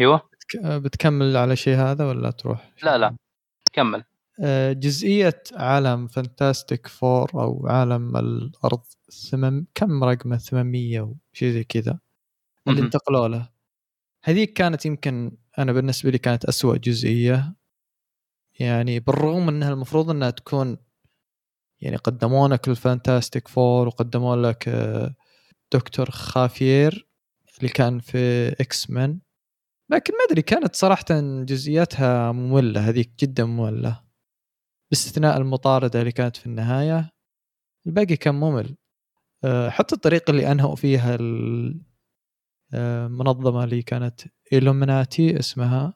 أيوه. بتك- بتكمل على شيء هذا ولا تروح؟ لا لا. كمل آه، جزئية عالم فانتاستيك فور أو عالم الأرض ثمم كم رقمه؟ 800 وشي زي كذا. اللي. انتقلوا له. هذيك كانت يمكن أنا بالنسبة لي كانت أسوأ جزئية. يعني بالرغم أنها المفروض أنها تكون يعني قدموا لك الفانتاستيك فور وقدموا لك آه، دكتور خافير اللي كان في إكس مان لكن ما أدري كانت صراحة جزئياتها مملة هذيك جدا مملة. باستثناء المطاردة اللي كانت في النهاية الباقي كان ممل. آه، حتى الطريقة اللي أنهوا فيها ال- آه، المنظمه اللي كانت إلومناتي اسمها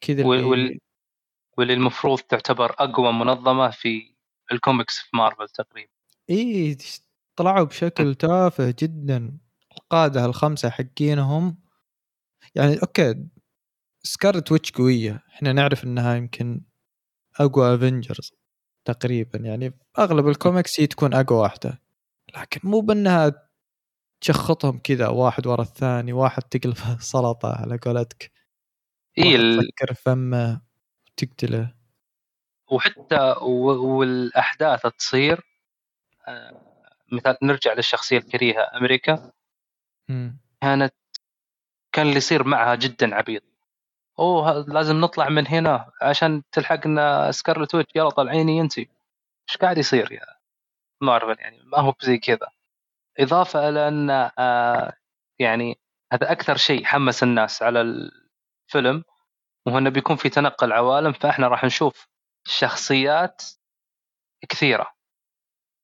كذا وال- واللي المفروض تعتبر أقوى منظمة في الكوميكس في مارفل تقريبا. إي طلعوا بشكل تافه جدا. القادة الخمسة حقينهم يعني okay سكارلت ويتش قوية. إحنا نعرف إنها يمكن أقوى افنجرز تقريبا. يعني أغلب الكوميكس هي تكون أقوى واحدة. لكن مو بأنها تشخطهم كذا واحد ورا الثاني واحد تقلب سلطة على قولتك. اي تسكر فمه وتقتله. وحتى والأحداث تصير آه، مثال نرجع للشخصية الكريهة أمريكا. مم. كانت كان اللي يصير معها جدا عبيط. أوه لازم نطلع من هنا عشان تلحقنا سكارلت ويتش. يلا طلعيني أنت. إيش قاعد يصير يا مارفل يعني؟ ما هو زي كذا. إضافة إلى أن آه، يعني هذا أكثر شيء حمس الناس على الفيلم وهو إنه بيكون في تنقل عوالم فإحنا راح نشوف شخصيات كثيرة.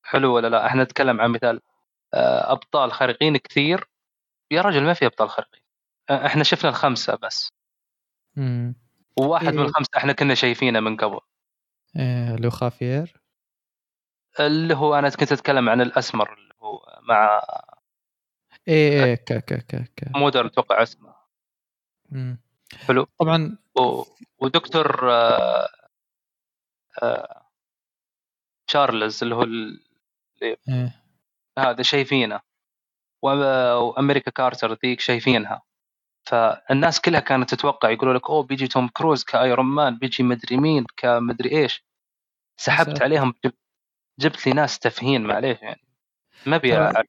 حلو ولا لا؟ إحنا نتكلم عن مثال آه، أبطال خارقين كثير. يا رجل ما في أبطال خارقين. إحنا شفنا الخمسة بس مم. وواحد من إيه. الخمسة إحنا كنا شايفينه من قبل إيه لو خافير اللي هو أنا كنت أتكلم عن الأسمر اللي هو مع إيه إيه كا كا كا كا مودر أتوقع اسمه مم. حلو طبعا و... ودكتور آه، آه، تشارلز اللي هو ال... إيه. هذا شايفينه و- وأمريكا كارتر ذيك شايفينها فالناس كلها كانت تتوقع يقولوا لك أوه بيجي توم كروز كأيرون مان بيجي مدري مين كمدري إيش سحبت. عليهم جب- جبت لي ناس تافهين معليش يعني ما أبي ترى-.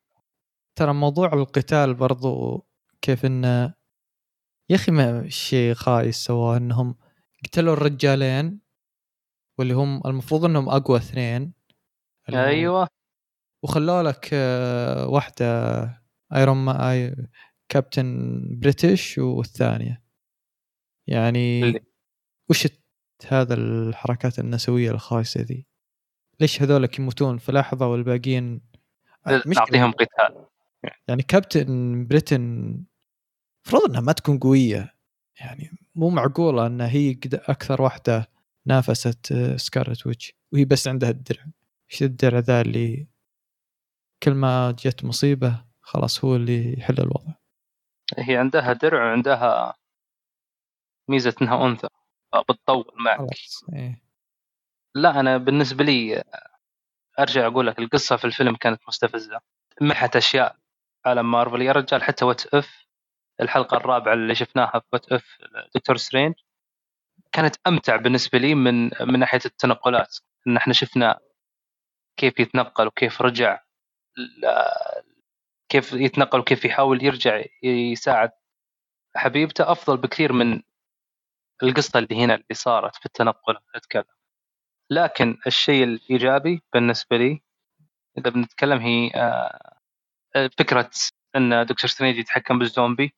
ترى موضوع القتال برضو كيف انه يا أخي ما شيء خايس سواه إنهم قتلوا الرجالين واللي هم المفروض إنهم أقوى اثنين أيوه وخلوا لك آه، واحدة ايرون ما اي كابتن بريتش والثانية. يعني اللي- وش هذا الحركات النسوية الخايسة ذي؟ ليش هذولك يموتون؟ في لحظه والباقيين مشكلة. نعطيهم قتال. يعني كابتن بريتن المفروض إنها ما تكون قوية. يعني مو معقولة انها هي أكثر واحدة نافست آه، سكارلت ويتش. وهي بس عندها الدرع. إيش الدرع ذا اللي كل ما جت مصيبة خلاص هو اللي يحل الوضع. هي عندها درع وعندها ميزة إنها أنثى فبتطول معك. خلاص إيه. لا أنا بالنسبة لي أرجع أقول لك القصة في الفيلم كانت مستفزة. محت أشياء عالم مارفل. يا رجال حتى What If الحلقة الرابعة اللي شفناها في What If دكتور سترينج كانت أمتع بالنسبة لي من من ناحية التنقلات. إن إحنا شفنا كيف يتنقل وكيف رجع كيف يتنقل وكيف يحاول يرجع يساعد حبيبته أفضل بكثير من القصة اللي هنا اللي صارت في التنقل أتكلم. لكن الشيء الإيجابي بالنسبة لي إذا بنتكلم هي آه، فكرة إن دكتور سترينج يتحكم بالزومبي.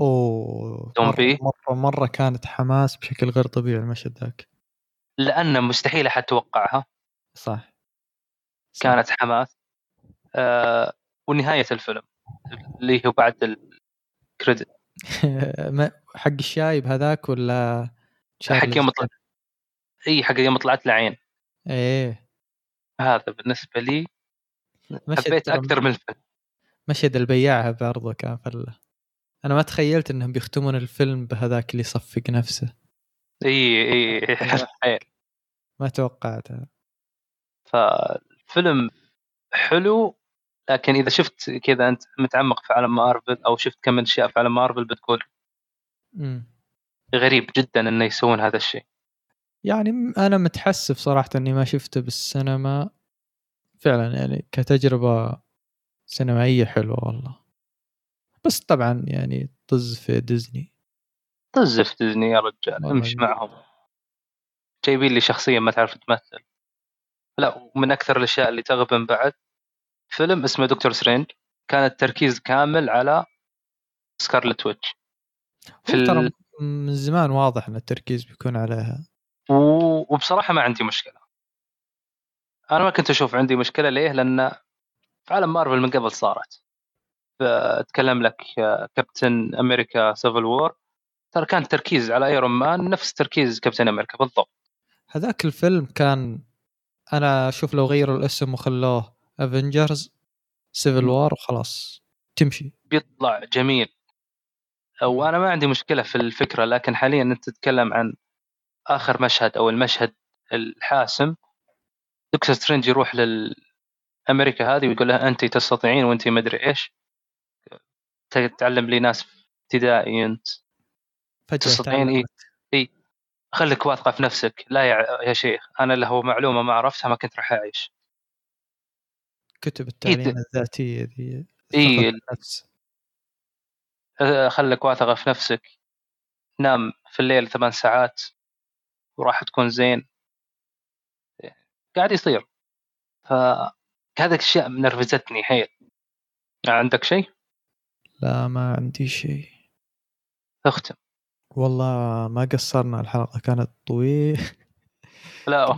أوه زومبي. مره مره, مرة كانت حماس بشكل غير طبيعي المشهد ذاك. لأن مستحيل أحد توقعها. صح. صح. كانت حماس. آه ونهاية الفيلم اللي هو بعد الكريدت حق الشايب هذاك ولا حق يوم طلعت إي حق يوم طلعت العين. إيه. هذا بالنسبة لي حبيت أكثر من الفيلم. مشهد البياع برضه كان فله أنا ما تخيلت إنهم بيختمون الفيلم بهذاك اللي يصفق نفسه. إي إي. ما توقعتها فالفيلم حلو لكن إذا شفت كذا أنت متعمق في عالم مارفل أو شفت كم من أشياء في عالم مارفل بتقول امم غريب جدا إنه يسوون هذا الشيء. يعني أنا متحسف صراحة إني ما شفته بالسينما. فعلا يعني كتجربة سينمائية حلوة والله. بس طبعا يعني طز في ديزني. طز في ديزني يا رجال امشي. معهم. جايبين لي شخصية ما تعرف تمثل. لا ومن أكثر الأشياء اللي تغبن بعد فيلم اسمه دكتور سترينج. كان التركيز كامل على سكارلت ويتش. في ترى ال... من زمان واضح إن التركيز بيكون عليها. و... وبصراحة ما عندي مشكلة. أنا ما كنت أشوف عندي مشكلة. ليه؟ لأن في عالم مارفل من قبل صارت. اتكلم لك كابتن أمريكا Civil War. ترى كان تركيز على ايرون مان نفس تركيز كابتن أمريكا بالضبط. هذاك الفيلم كان أنا أشوف لو غيروا الاسم وخلوه افنجرز Civil War وخلاص. تمشي. بيطلع جميل. وأنا ما عندي مشكلة في الفكرة لكن حاليا أنت تتكلم عن آخر مشهد أو المشهد الحاسم. دكتور سترينج يروح للأمريكا هذه ويقول لها أنت تستطيعين وأنت ما أدري إيش. تعلم لي ناس ابتدائي أنت. تستطيعين إيه؟ تعلمت. خليك واثقة في نفسك. لا يا, يا شيخ أنا لو معلومة ما عرفتها ما كنت راح أعيش. كتب التعليم إيه. الذاتية ذي إيه. ثقة بالنفس. أه، خليك واثقه في نفسك نام في الليل ثمان ساعات وراح تكون زين قاعد يصير فهذه الاشياء نرفزتني حيل عندك شيء؟ لا ما عندي شيء اختم والله ما قصرنا الحلقة كانت طويلة لا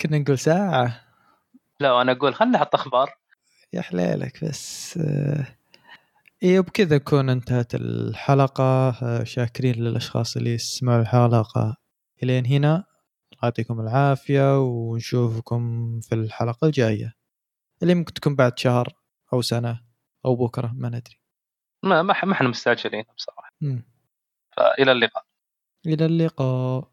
كنا نقول ساعة لا وأنا أقول خلينا نحط أخبار. يا حليلك بس آه، إيه وبكذا نكون انتهت الحلقة. آه، شاكرين للأشخاص اللي سمعوا الحلقة إلين هنا. يعطيكم العافية ونشوفكم في الحلقة الجاية. اللي ممكن تكون بعد شهر أو سنة أو بكرة ما ندري. ما ما إحنا مستعجلين بصراحة. مم. فإلى اللقاء. إلى اللقاء.